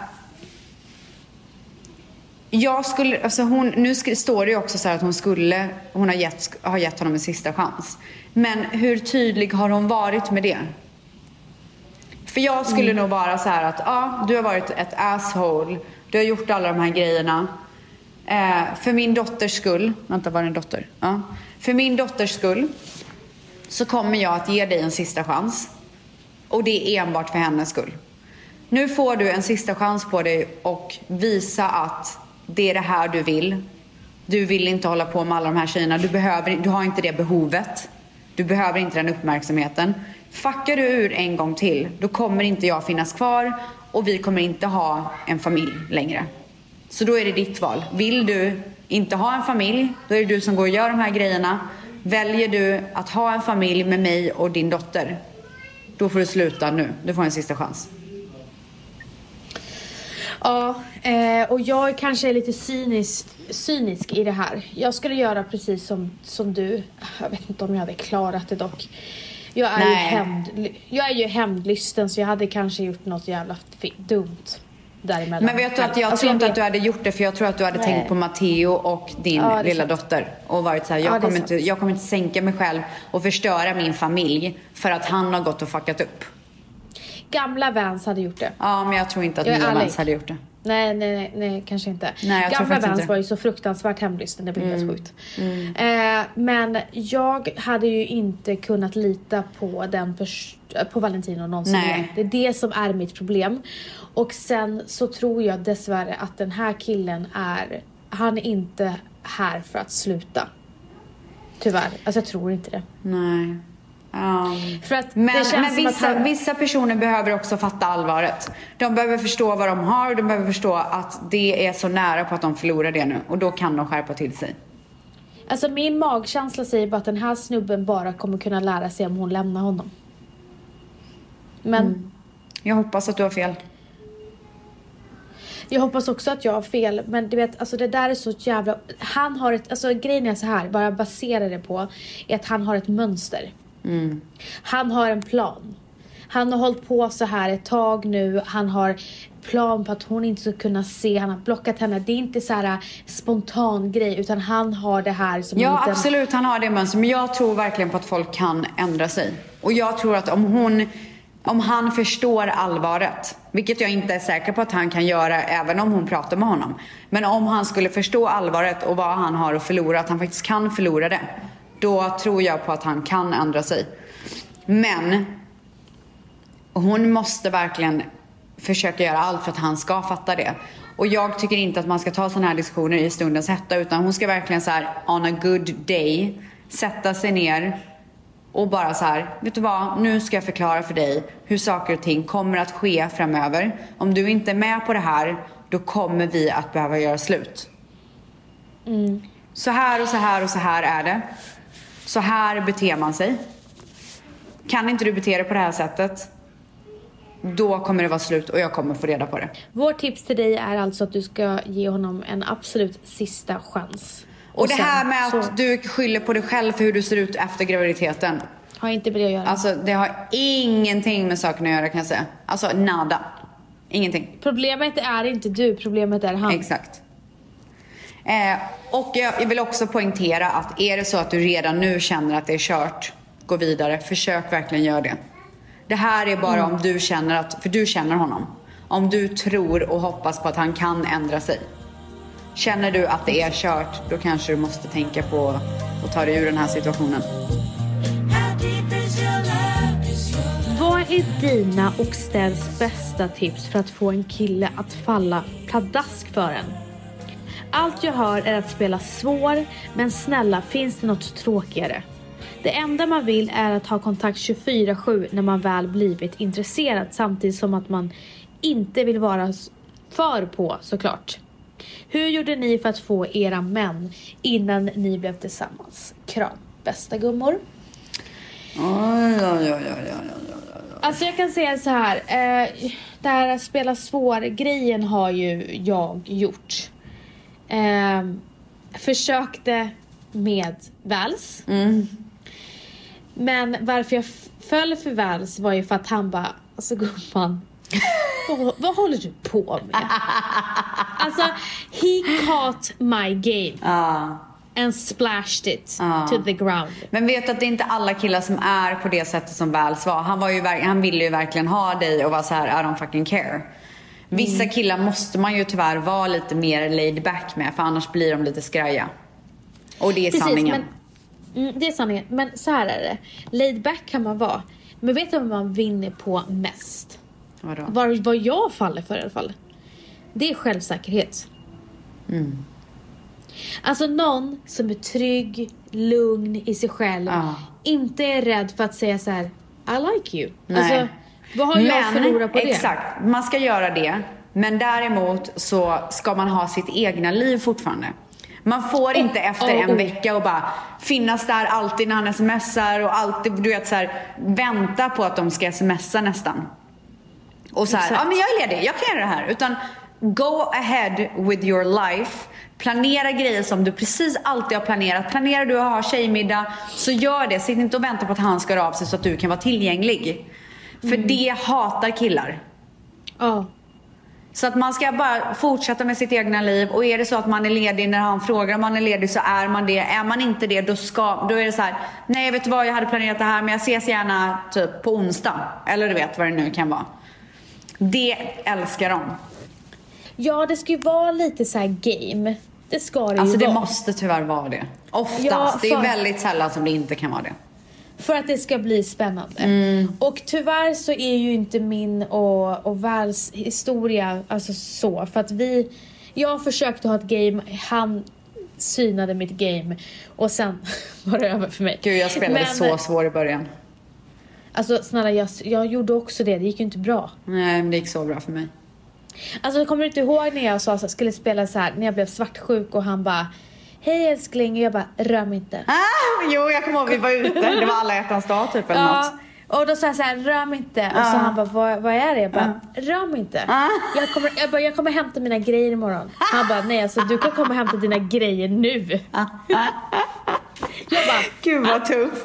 jag skulle, alltså hon, nu står det ju också så att hon skulle, hon har gett, har gett honom en sista chans. Men hur tydlig har hon varit med det? För jag skulle nog vara så här att, ja, du har varit ett asshole. Du har gjort alla de här grejerna. Eh, för min dotters skull, vänta var det en dotter? Ja. För min dotters skull så kommer jag att ge dig en sista chans. Och det är enbart för hennes skull. Nu får du en sista chans på dig och visa att det är det här du vill. Du vill inte hålla på med alla de här tjejerna. Du, behöver, du har inte det behovet. Du behöver inte den uppmärksamheten. Fuckar du ur en gång till, då kommer inte jag finnas kvar och vi kommer inte ha en familj längre. Så då är det ditt val. Vill du inte ha en familj, då är det du som går och gör de här grejerna. Väljer du att ha en familj med mig och din dotter, då får du sluta nu. Du får en sista chans. Ja, eh, och jag kanske är lite cynisk, cynisk i det här. Jag skulle göra precis som, som du. Jag vet inte om jag hade klarat det dock. Jag är, ju Nej. hämnd, jag är ju hämndlysten så jag hade kanske gjort något jävla dumt däremellan. Men vet du att jag Alltså, tror inte att du hade gjort det för jag tror att du hade Nej. tänkt på Matteo och din Ja, lilla sant. dotter och varit så här, Ja, jag, är kommer inte, jag kommer inte sänka mig själv och förstöra min familj för att han har gått och fuckat upp. Gamla Vans hade gjort det. Ja, men jag tror inte att nya. Vans hade gjort det. Nej, nej, nej, nej kanske inte. Nej, Gamla Vans var ju så fruktansvärt hämndlysten, det blev Mm. helt sjukt. Eh, men jag hade ju inte kunnat lita på den på Valentino någonsin Nej. Det är det som är mitt problem. Och sen så tror jag dessvärre att den här killen är, han är inte här för att sluta. Tyvärr, alltså jag tror inte det. Nej. Ja. För att Men, men vissa, han, vissa personer behöver också fatta allvaret. De behöver förstå vad de har, de behöver förstå att det är så nära på att de förlorar det nu. Och då kan de skärpa till sig. Alltså min magkänsla säger bara att den här snubben bara kommer kunna lära sig om hon lämnar honom. Men Mm. Jag hoppas att du har fel. jag hoppas också att jag har fel. Men du vet, alltså det där är så jävla... Han har ett... Alltså grejen är så här, jag baserar det på, är att han har ett mönster. Han har en plan. Han har hållit på så här ett tag nu. Han har plan på att hon inte ska kunna se. Han har blockat henne. Det är inte så här äh, spontan grej utan han har det här som Ja, liten... absolut, han har det mönstret. Men jag tror verkligen på att folk kan ändra sig. Och jag tror att om hon, om han förstår allvaret, vilket jag inte är säker på att han kan göra även om hon pratar med honom. Men om han skulle förstå allvaret och vad han har att förlora, att han faktiskt kan förlora det. Då tror jag på att han kan ändra sig. Men hon måste verkligen försöka göra allt för att han ska fatta det. Och jag tycker inte att man ska ta sådana här diskussioner i stundens hetta utan hon ska verkligen så här on a good day sätta sig ner och bara så här, vet du vad, nu ska jag förklara för dig hur saker och ting kommer att ske framöver. Om du inte är med på det här, då kommer vi att behöva göra slut. Så här och så här och så här är det. Så här beter man sig. Kan inte du bete dig på det här sättet, då kommer det vara slut och jag kommer få reda på det. Vårt tips till dig är alltså att du ska ge honom en absolut sista chans. Och, det sen här med att så du skyller på dig själv för hur du ser ut efter graviditeten. har inte med det att göra. Alltså det har ingenting med saken att göra kan jag säga. Alltså nada. Ingenting. Problemet är inte du, problemet är han. Exakt. Eh, och jag jag vill också poängtera att är det så att du redan nu känner att det är kört, gå vidare. Försök verkligen göra det. Det här är bara om du känner att, för du känner honom. Om du tror och hoppas på att han kan ändra sig. Känner du att det är kört, då kanske du måste tänka på att ta dig ur den här situationen. Vad är dina och Stells bästa tips för att få en kille att falla pladask för en? Allt jag hör är att spela svår, men snälla finns det något tråkigare? Det enda man vill är att ha kontakt 24-7 när man väl blivit intresserad samtidigt som att man inte vill vara för på såklart. Hur gjorde ni för att få era män innan ni blev tillsammans? Kram, bästa gummor. Oj, oj, oj, oj, oj. Alltså jag kan säga så här. Eh, det här att spela svår-grejen har ju jag gjort. Eh, försökte med Vals. Men varför jag föll för Vals var ju för att han bara, alltså gumman. vad, vad håller du på med? alltså, he caught my game Ja. and splashed it Ja. to the ground. Men vet du att det är inte alla killar som är på det sättet som Vals var. Han, var ju, han ville ju verkligen ha dig och vara så här, I don't fucking care. Vissa killar måste man ju tyvärr vara lite mer laid back med för annars blir de lite skraja. Och det är sanningen. Men, mm, det är sanningen. Men så här är det. Laid back kan man vara. Men vet du vad man vinner på mest? Vadå? Vad, vad jag faller för i alla fall. Det är självsäkerhet. Mm. Alltså någon som är trygg, lugn i sig själv. Ja. Inte är rädd för att säga så här: I like you. Nej. Alltså, vad har jag att förlora på det? Exakt, man ska göra det. Men däremot så ska man ha sitt egna liv fortfarande. Man får inte efter en vecka och bara finnas där alltid när han smsar och alltid, du vet så här, vänta på att de ska smsa nästan. Och så här, ja men jag är ledig, jag kan göra det här. Utan go ahead with your life. Planera grejer som du precis alltid har planerat. Planerar du att ha tjejmiddag, så gör det. Sitt inte och vänta på att han ska höra av sig så att du kan vara tillgänglig. För det hatar killar. Ja. Så att man ska bara fortsätta med sitt egna liv och är det så att man är ledig när han frågar om man är ledig så är man det. Är man inte det då, ska, då är det så här, nej vet du vad jag hade planerat det här men jag ses gärna typ på onsdag. Eller du vet vad det nu kan vara. Det älskar de. ja, det ska ju vara lite så här game. Det ska det Alltså ju det vara. måste tyvärr vara det. Oftast. Ja, Det är för- väldigt sällan som det inte kan vara det. För att det ska bli spännande. Mm. Och tyvärr så är ju inte min och, och Vals historia alltså så. För att vi, jag försökte ha ett game, han synade mitt game och sen var det över för mig. Gud jag spelade Men, så svår i början. Alltså snälla jag, jag gjorde också det, det gick ju inte bra. Nej men det gick så bra för mig. Alltså kommer du inte ihåg när jag sa så, skulle spela så här när jag blev svartsjuk och han bara Hej älskling och jag bara rör mig inte. Ah, jo jag kommer ihåg vi var ute. Det var alla hjärtans dag typ eller något. Ja, och då sa jag så här, rör mig inte. Och så han bara, vad, vad är det? Jag bara, rör mig inte. Jag, kommer, jag, bara, jag kommer hämta mina grejer imorgon. Han bara, nej alltså du kan komma och hämta dina grejer nu. Jag bara, Gud vad tuff.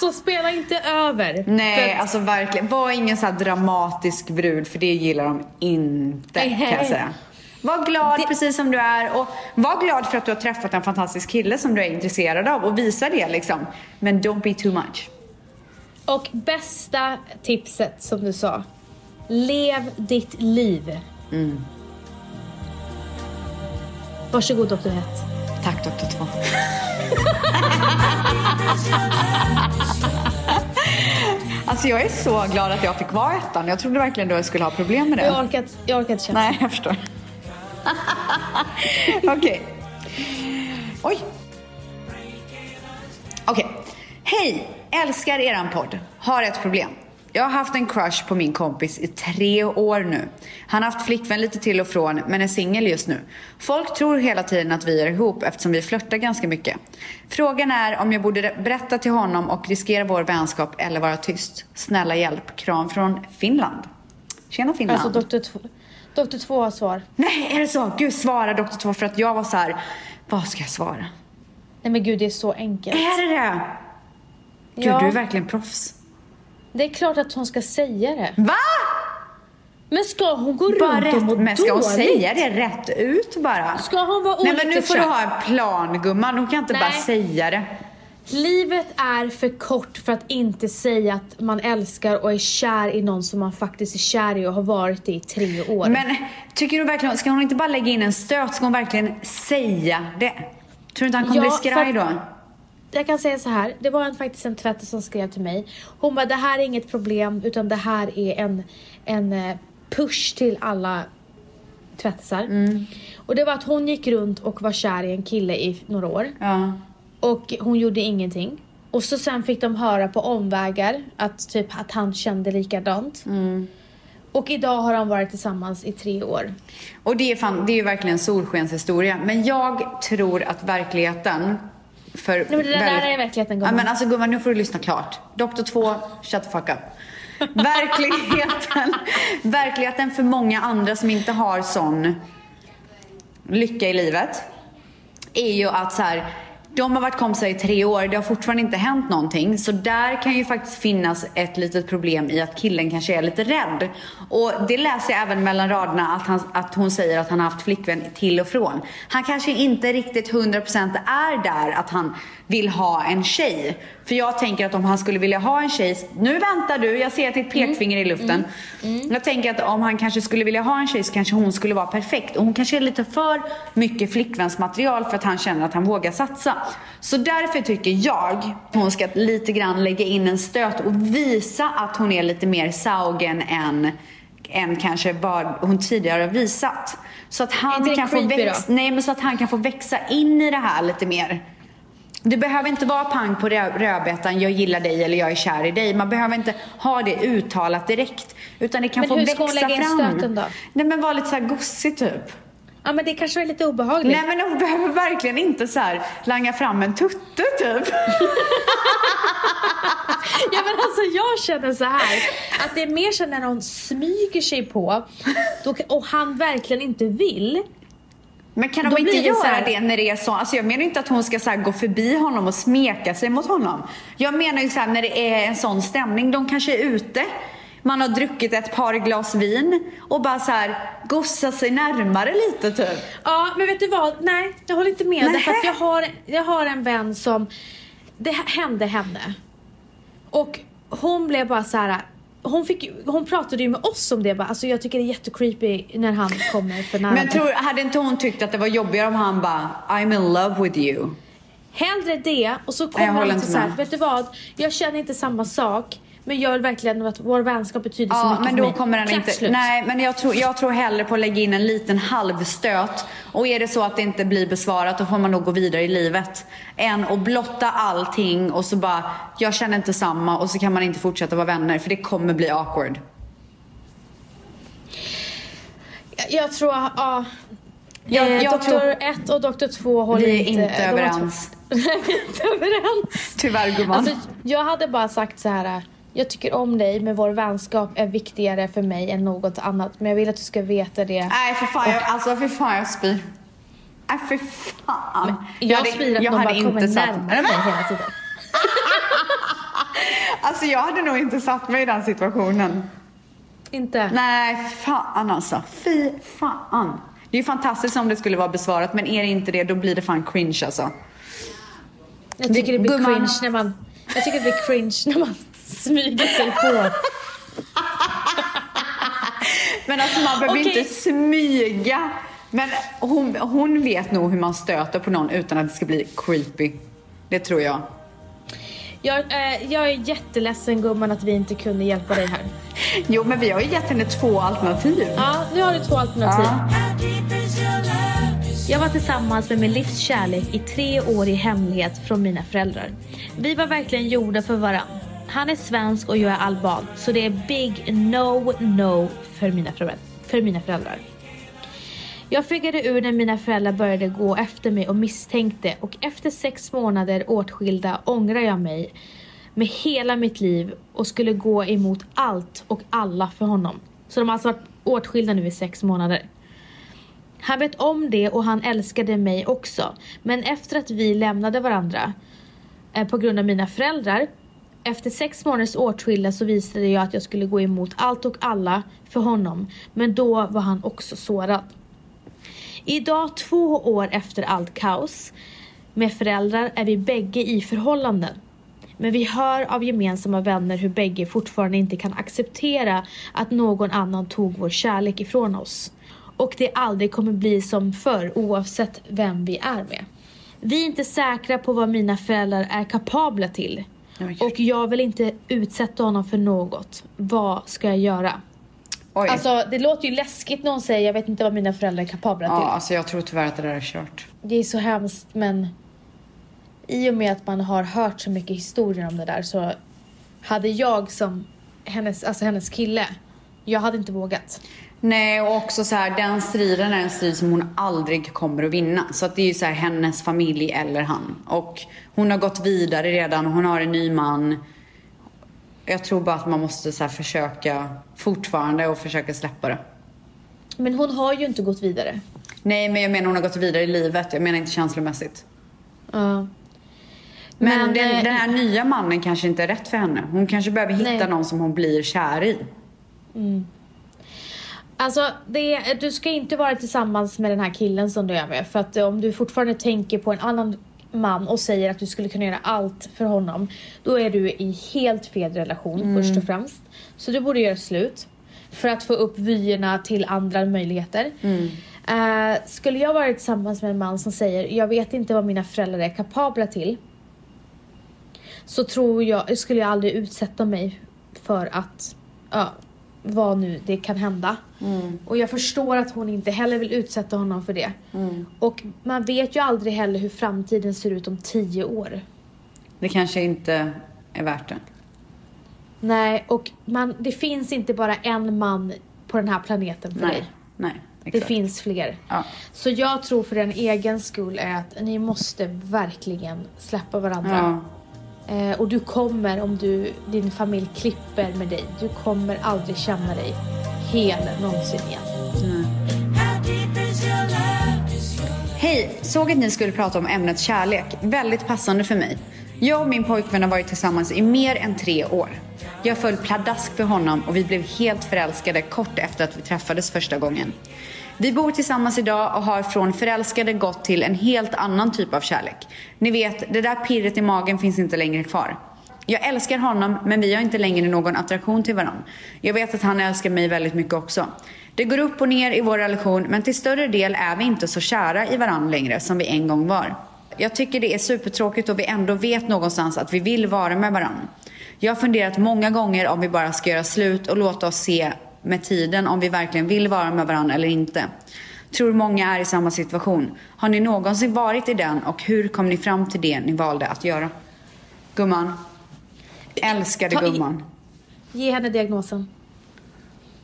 så spela inte över. Nej, att- alltså verkligen. Var ingen så dramatisk brud för det gillar de inte kan jag säga. Var glad Det- precis som du är och var glad för att du har träffat en fantastisk kille som du är intresserad av och visa det liksom. Men don't be too much. Och bästa tipset som du sa. Lev ditt liv. Mm. Varsågod Dr. Hett. Tack Dr. 2. alltså jag är så glad att jag fick vara ettan. Jag trodde verkligen du skulle ha problem med det. Jag orkar, jag orkar inte känna. Nej, jag förstår. Okej. Oj. Okej. Hej! Älskar eran podd. Har ett problem. Jag har haft en crush på min kompis i tre år nu. Han har haft flickvän lite till och från, men är singel just nu. Folk tror hela tiden att vi är ihop eftersom vi flörtar ganska mycket. Frågan är om jag borde berätta till honom och riskera vår vänskap eller vara tyst. Snälla hjälp. Kram från Finland. Tjena Finland. Alltså doktor doktor två har svar. Nej, är det så? Gud, svara doktor två för att jag var så här. vad ska jag svara? Nej men gud det är så enkelt. Är det det? Gud, Ja. du är verkligen proffs. Det är klart att hon ska säga det. Va? Men ska hon gå Bara runt och må men ska hon dåligt? säga det rätt ut bara? Ska hon vara Nej men nu får du ha en plan gumman, hon kan inte bara Nej. säga det. Livet är för kort för att inte säga att man älskar och är kär i någon som man faktiskt är kär i och har varit det i tre år. Men tycker du verkligen, ska hon inte bara lägga in en stöt? Ska hon verkligen säga det? Tror du inte han kommer Ja, bli skraj då? Jag kan säga så här, det var en, faktiskt en tvättare som skrev till mig. Hon bara, det här är inget problem utan det här är en, en eh, push till alla tvättisar. Mm. Och det var att hon gick runt och var kär i en kille i några år. Ja. Och hon gjorde ingenting. Och så sen fick de höra på omvägar att typ att han kände likadant. Mm. Och idag har de varit tillsammans i tre år. Och det är, fan, det är ju verkligen en solskenshistoria. Men jag tror att verkligheten för Nej, men det där är verkligheten, Ja, gumman. men alltså gumman, nu får du lyssna klart. Doktor 2, shut the fuck up. Verkligheten, verkligheten för många andra som inte har sån lycka i livet är ju att så här, de har varit kompisar i tre år, det har fortfarande inte hänt någonting. Så där kan ju faktiskt finnas ett litet problem i att killen kanske är lite rädd. Och det läser jag även mellan raderna att, han, att hon säger att han har haft flickvän till och från. Han kanske inte riktigt 100% är där att han vill ha en tjej. För jag tänker att om han skulle vilja ha en tjej, nu väntar du, jag ser att ditt pekfinger i luften. Jag tänker att om han kanske skulle vilja ha en tjej så kanske hon skulle vara perfekt. Och hon kanske är lite för mycket flickvänsmaterial för att han känner att han vågar satsa. Så därför tycker jag att hon ska lite grann lägga in en stöt och visa att hon är lite mer saugen än, än kanske vad hon tidigare har visat. Så att han kan få då? växa, nej men så att han kan få växa in i det här lite mer. Det behöver inte vara pang på rö- rödbetan, jag gillar dig eller jag är kär i dig. Man behöver inte ha det uttalat direkt. Utan det kan Men få hur växa ska hon lägga in fram. stöten då? Nej men var lite så här gossig typ. Ja men det kanske är lite obehagligt. Nej men hon behöver verkligen inte så här langa fram en tutte typ. Ja men alltså jag känner så här att det är mer så när någon smyger sig på då, och han verkligen inte vill. Men kan de inte göra det när det är så? Alltså jag menar inte att hon ska så gå förbi honom och smeka sig mot honom. Jag menar ju så här när det är en sån stämning. De kanske är ute, man har druckit ett par glas vin och bara så här gossa sig närmare lite typ. Ja men vet du vad, nej jag håller inte med. Nej. Därför att jag har, jag har en vän som, det hände henne. Och hon blev bara så här. Hon, fick, hon pratade ju med oss om det bara, alltså jag tycker det är jättecreepy när han kommer för nära. Men tror, hade inte hon tyckt att det var jobbigare om han bara I'm in love with you? Hellre det och så kommer han till inte så här, med. vet du vad? Jag känner inte samma sak. Men jag vill verkligen att vår vänskap betyder så Ja, mycket men för då mig. kommer han inte... slut. Nej, men jag tror, jag tror hellre på att lägga in en liten halvstöt. Och är det så att det inte blir besvarat, då får man nog gå vidare i livet. Än att blotta allting och så bara, jag känner inte samma och så kan man inte fortsätta vara vänner. För det kommer bli awkward. Jag- Jag tror, ja. Jag- eh, jag doktor tror- 1 och doktor 2 håller Vi är inte... inte överens. Vi är inte överens. Tyvärr gumman. Alltså, jag hade bara sagt så här. Jag tycker om dig men vår vänskap är viktigare för mig än något annat. Men jag vill att du ska veta det. Nej, för fan, jag, alltså för fan jag spyr. Nej, för fan. jag hade- spyr att jag någon bara kommer satt- närmare mig hela tiden. Alltså jag hade nog inte satt mig i den situationen. Inte? Nej, fan alltså. Fy fan. Det är ju fantastiskt om det skulle vara besvarat, men är det inte det, då blir det fan cringe alltså. Jag tycker det blir Gumman. cringe när man... Jag tycker det blir cringe när man smyger sig på. Men alltså man behöver Okej. inte smyga. Men hon, hon vet nog hur man stöter på någon utan att det ska bli creepy. Det tror jag. Jag, eh, jag är jätteledsen gumman att vi inte kunde hjälpa dig här. Jo, men vi har ju gett henne två alternativ. Ja, nu har du två alternativ. Ja. Jag var tillsammans med min livs kärlek i tre år i hemlighet från mina föräldrar. Vi var verkligen gjorda för varann. Han är svensk och jag är alban. Så det är big no no för mina, föräldrar. för mina föräldrar. Jag figgade ur när mina föräldrar började gå efter mig och misstänkte och efter sex månader åtskilda ångrar jag mig med hela mitt liv och skulle gå emot allt och alla för honom. Så de har alltså varit åtskilda nu i sex månader. Han vet om det och han älskade mig också. Men efter att vi lämnade varandra eh, på grund av mina föräldrar efter sex månaders åtskilda så visade jag att jag skulle gå emot allt och alla för honom. Men då var han också sårad. Idag två år efter allt kaos med föräldrar är vi bägge i förhållanden. Men vi hör av gemensamma vänner hur bägge fortfarande inte kan acceptera att någon annan tog vår kärlek ifrån oss. Och det aldrig kommer bli som förr oavsett vem vi är med. Vi är inte säkra på vad mina föräldrar är kapabla till. Oj. Och jag vill inte utsätta honom för något. Vad ska jag göra? Oj. Alltså det låter ju läskigt när hon säger jag vet inte vad mina föräldrar är kapabla ja, till. alltså jag tror tyvärr att det där är kört. Det är så hemskt men i och med att man har hört så mycket historier om det där så hade jag som hennes, alltså hennes kille, jag hade inte vågat. Nej, och också så här, den striden är en strid som hon aldrig kommer att vinna. Så att det är ju så här, hennes familj eller han. Och hon har gått vidare redan, hon har en ny man. Jag tror bara att man måste så här, försöka fortfarande och försöka släppa det. Men hon har ju inte gått vidare. Nej, men jag menar hon har gått vidare i livet. Jag menar inte känslomässigt. Ja. Men, Men, den, eh, den här nya mannen kanske inte är rätt för henne. Hon kanske behöver hitta Nej. någon som hon blir kär i. Alltså, det, du ska inte vara tillsammans med den här killen som du är med. För att om du fortfarande tänker på en annan man och säger att du skulle kunna göra allt för honom. Då är du i helt fel relation först och främst. Så du borde göra slut. För att få upp vyerna till andra möjligheter. Eh, skulle jag vara tillsammans med en man som säger jag vet inte vad mina föräldrar är kapabla till. Så tror jag, skulle jag aldrig utsätta mig för att, ja, vad nu det kan hända. Och jag förstår att hon inte heller vill utsätta honom för det. Och man vet ju aldrig heller hur framtiden ser ut om tio år. Det kanske inte är värt det. Nej, och man, det finns inte bara en man på den här planeten för dig. Nej, nej. Det Exakt. finns fler. Ja. Så jag tror för den egen skull är att ni måste verkligen släppa varandra. Ja. Eh, och du kommer, om du, din familj klipper med dig, du kommer aldrig känna dig hel någonsin igen. Hej! Såg att ni skulle prata om ämnet kärlek. Väldigt passande för mig. Jag och min pojkvän har varit tillsammans i mer än tre år. Jag föll pladask för honom och vi blev helt förälskade kort efter att vi träffades första gången. Vi bor tillsammans idag och har från förälskade gått till en helt annan typ av kärlek. Ni vet, det där pirret i magen finns inte längre kvar. Jag älskar honom men vi har inte längre någon attraktion till varandra. Jag vet att han älskar mig väldigt mycket också. Det går upp och ner i vår relation men till större del är vi inte så kära i varandra längre som vi en gång var. Jag tycker det är supertråkigt och vi ändå vet någonstans att vi vill vara med varandra. Jag har funderat många gånger om vi bara ska göra slut och låta oss se med tiden om vi verkligen vill vara med varandra eller inte. Tror många är i samma situation. Har ni någonsin varit i den och hur kom ni fram till det ni valde att göra? Gumman. Älskade Ta gumman. Ge henne diagnosen.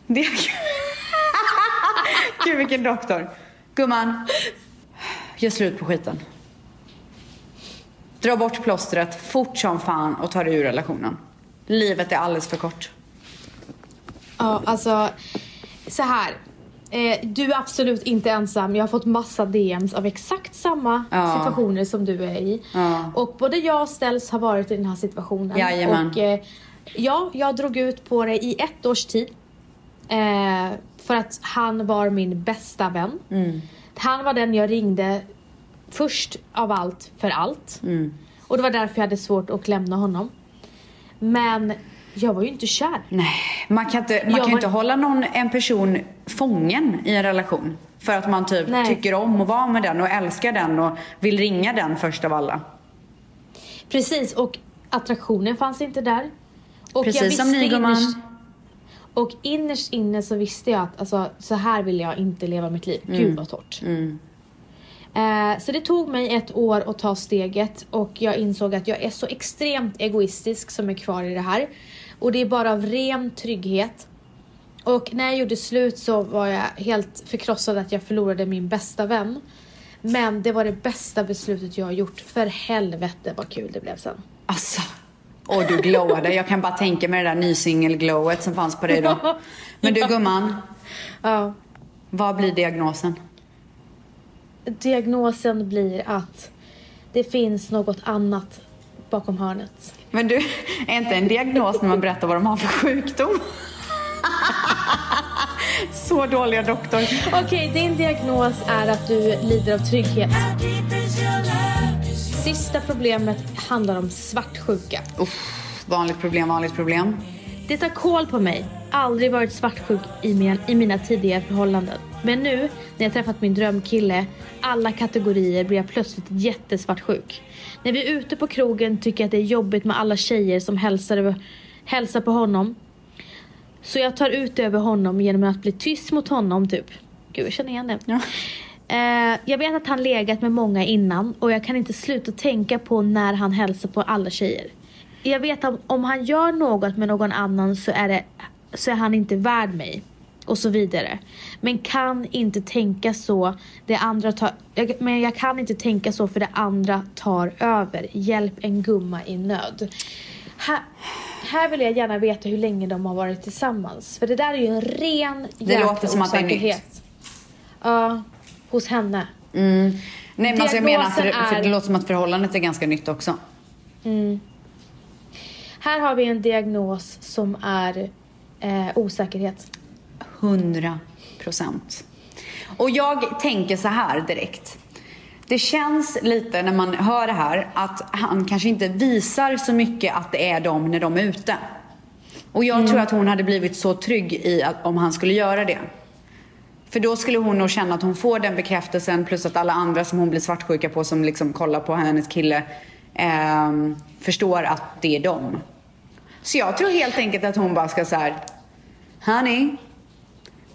Det... Gud vilken doktor. Gumman. Gör slut på skiten. Dra bort plåstret fort som fan och ta dig ur relationen. Livet är alldeles för kort. Ja, alltså så här. Eh, du är absolut inte ensam. Jag har fått massa DMs av exakt samma Ja. situationer som du är i. Ja. Och både jag och Ställs har varit i den här situationen. Jajamän. Och eh, ja, jag drog ut på det i ett års tid. Eh, för att han var min bästa vän. Mm. Han var den jag ringde först av allt för allt. Mm. Och det var därför jag hade svårt att lämna honom. Men jag var ju inte kär. Nej, man kan inte, man Jag kan ju var- inte hålla någon, en person fången i en relation. För att man typ Nej. tycker om att vara med den och älskar den och vill ringa den först av alla. Precis, och attraktionen fanns inte där. Och Precis som ni, innerst, gumman. Och innerst inne så visste jag att alltså, så här vill jag inte leva mitt liv. Gud vad torrt. Mm. Eh, så det tog mig ett år att ta steget och jag insåg att jag är så extremt egoistisk som är kvar i det här. Och det är bara av ren trygghet. Och när jag gjorde slut så var jag helt förkrossad att jag förlorade min bästa vän. Men det var det bästa beslutet jag har gjort. För helvete vad kul det blev sen. Alltså. Och du glowade. Jag kan bara tänka mig det där nysingelglowet som fanns på dig då. Men du gumman, Ja. vad blir diagnosen? Diagnosen blir att det finns något annat bakom hörnet. Men du, är inte en diagnos när man berättar vad de har för sjukdom? Så dåliga doktor. Okej, din diagnos är att du lider av trygghet. Sista problemet handlar om svartsjuka. Uff, vanligt problem, vanligt problem. Det tar koll på mig. Aldrig varit svartsjuk i mina, i mina tidigare förhållanden. Men nu när jag träffat min drömkille, alla kategorier, blir jag plötsligt jättesvartsjuk. När vi är ute på krogen tycker jag att det är jobbigt med alla tjejer som hälsar, hälsar på honom. Så jag tar ut över honom genom att bli tyst mot honom typ. Gud jag känner igen det. Ja. Eh, jag vet att han legat med många innan och jag kan inte sluta tänka på när han hälsar på alla tjejer. Jag vet att om han gör något med någon annan så är, det, så är han inte värd mig. Och så vidare. Men kan inte tänka så. Det andra tar, men jag kan inte tänka så för det andra tar över. Hjälp en gumma i nöd. Här, här vill jag gärna veta hur länge de har varit tillsammans. För det där är ju en ren Det låter som att det är nytt. osäkerhet. Ja, hos henne. Nej men alltså jag menar, för, Diagnosen för det är- låter som att förhållandet är ganska nytt också. Här har vi en diagnos som är eh, osäkerhet. 100 procent. Och jag tänker så här direkt. Det känns lite när man hör det här att han kanske inte visar så mycket att det är dem när de är ute. Och jag tror att hon hade blivit så trygg i att om han skulle göra det. För då skulle hon nog känna att hon får den bekräftelsen plus att alla andra som hon blir svartsjuka på som liksom kollar på hennes kille ehm, förstår att det är dem. Så jag tror helt enkelt att hon bara ska så här, Honey,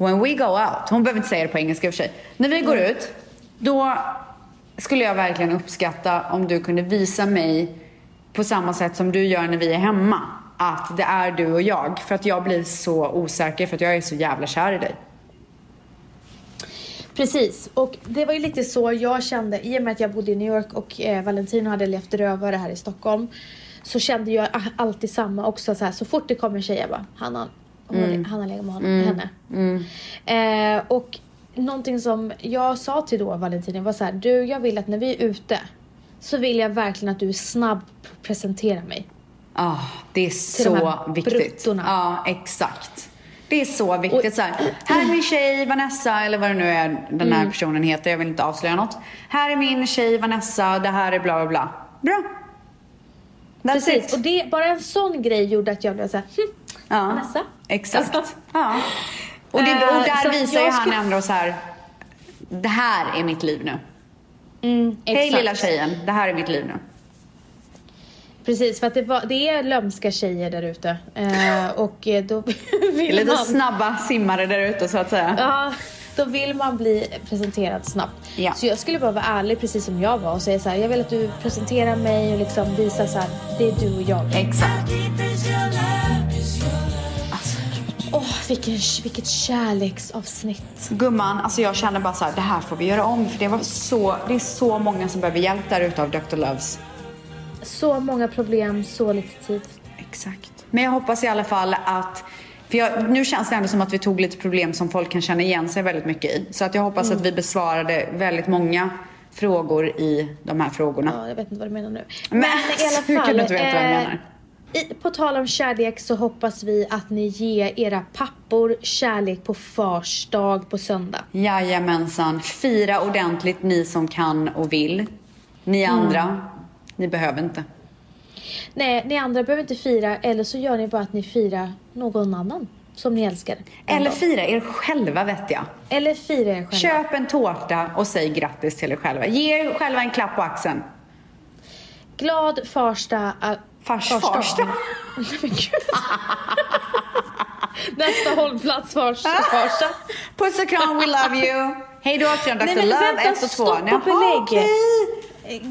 when we go out. Hon behöver inte säga det på engelska i och för sig. När vi går ut, då skulle jag verkligen uppskatta om du kunde visa mig på samma sätt som du gör när vi är hemma. Att det är du och jag. För att jag blir så osäker för att jag är så jävla kär i dig. Precis, och det var ju lite så jag kände i och med att jag bodde i New York och eh, Valentino hade levt rövare här i Stockholm. Så kände jag alltid samma också så här, så fort det kom en tjej jag bara, han har, har, han har legat med honom, henne. Eh, och någonting som jag sa till då Valentino var så här, du jag vill att när vi är ute så vill jag verkligen att du är snabb på att presentera mig. Ah, det är de så här viktigt. bruttorna. Ja, exakt. Det är så viktigt. Så här, här är min tjej Vanessa, eller vad det nu är den Mm. här personen heter. Jag vill inte avslöja något. Här är min tjej Vanessa, det här är bla bla bla. Bra. That's Precis, it. och det, bara en sån grej gjorde att jag blev såhär, hm, Ja, Vanessa? Exakt. Alltså. Ja. Och, det, och Eh, där att visar ju han skulle- ändå så här. Det här är mitt liv nu. mm, Hej lilla tjejen, det här är mitt liv nu. Precis, för att det, var, det är lömska tjejer där ute. Eh, och då vill lite man... snabba simmare där ute så att säga. Ja, då vill man bli presenterad snabbt. Ja. Så jag skulle bara vara ärlig precis som jag var och säga så här, jag vill att du presenterar mig och liksom visar så här, det är du och jag. Exakt. Åh, vilken, vilket kärleksavsnitt. Gumman, alltså jag känner bara så här, det här får vi göra om för det var så, det är så många som behöver hjälp där ute av Dr. Loves. Så många problem, så lite tid. Exakt. Men jag hoppas i alla fall att för jag, nu känns det ändå som att vi tog lite problem som folk kan känna igen sig väldigt mycket i. Så att jag hoppas att vi besvarade väldigt många frågor i de här frågorna. Ja, jag vet inte vad du menar nu. Men, i alla hur kan fall, du inte veta vad jag eh, menar? I, på tal om kärlek så hoppas vi att ni ger era pappor kärlek på fars dag på söndag. Jajamensan. Fira ordentligt ni som kan och vill. Ni andra, ni behöver inte. Nej, ni andra behöver inte fira eller så gör ni bara att ni firar någon annan som ni älskar. Eller fira er själva vet jag. eller fira er själva. Köp en tårta och säg grattis till er själva. Ge er själva en klapp på axeln. Glad farsta... Äh, Fars, farsta. Nej, men gud. Nästa hållplats farsta. farsta. Puss och kram, we love you. Hej då Dr. Nej, men Love vänta, 1 och 2. stopp och belägg. okej.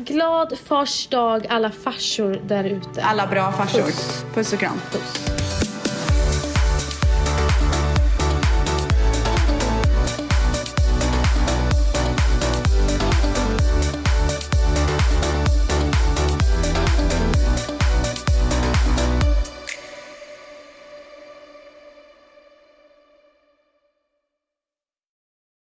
Glad fars dag alla farsor där ute. Alla bra farsor. Puss och kram. Puss.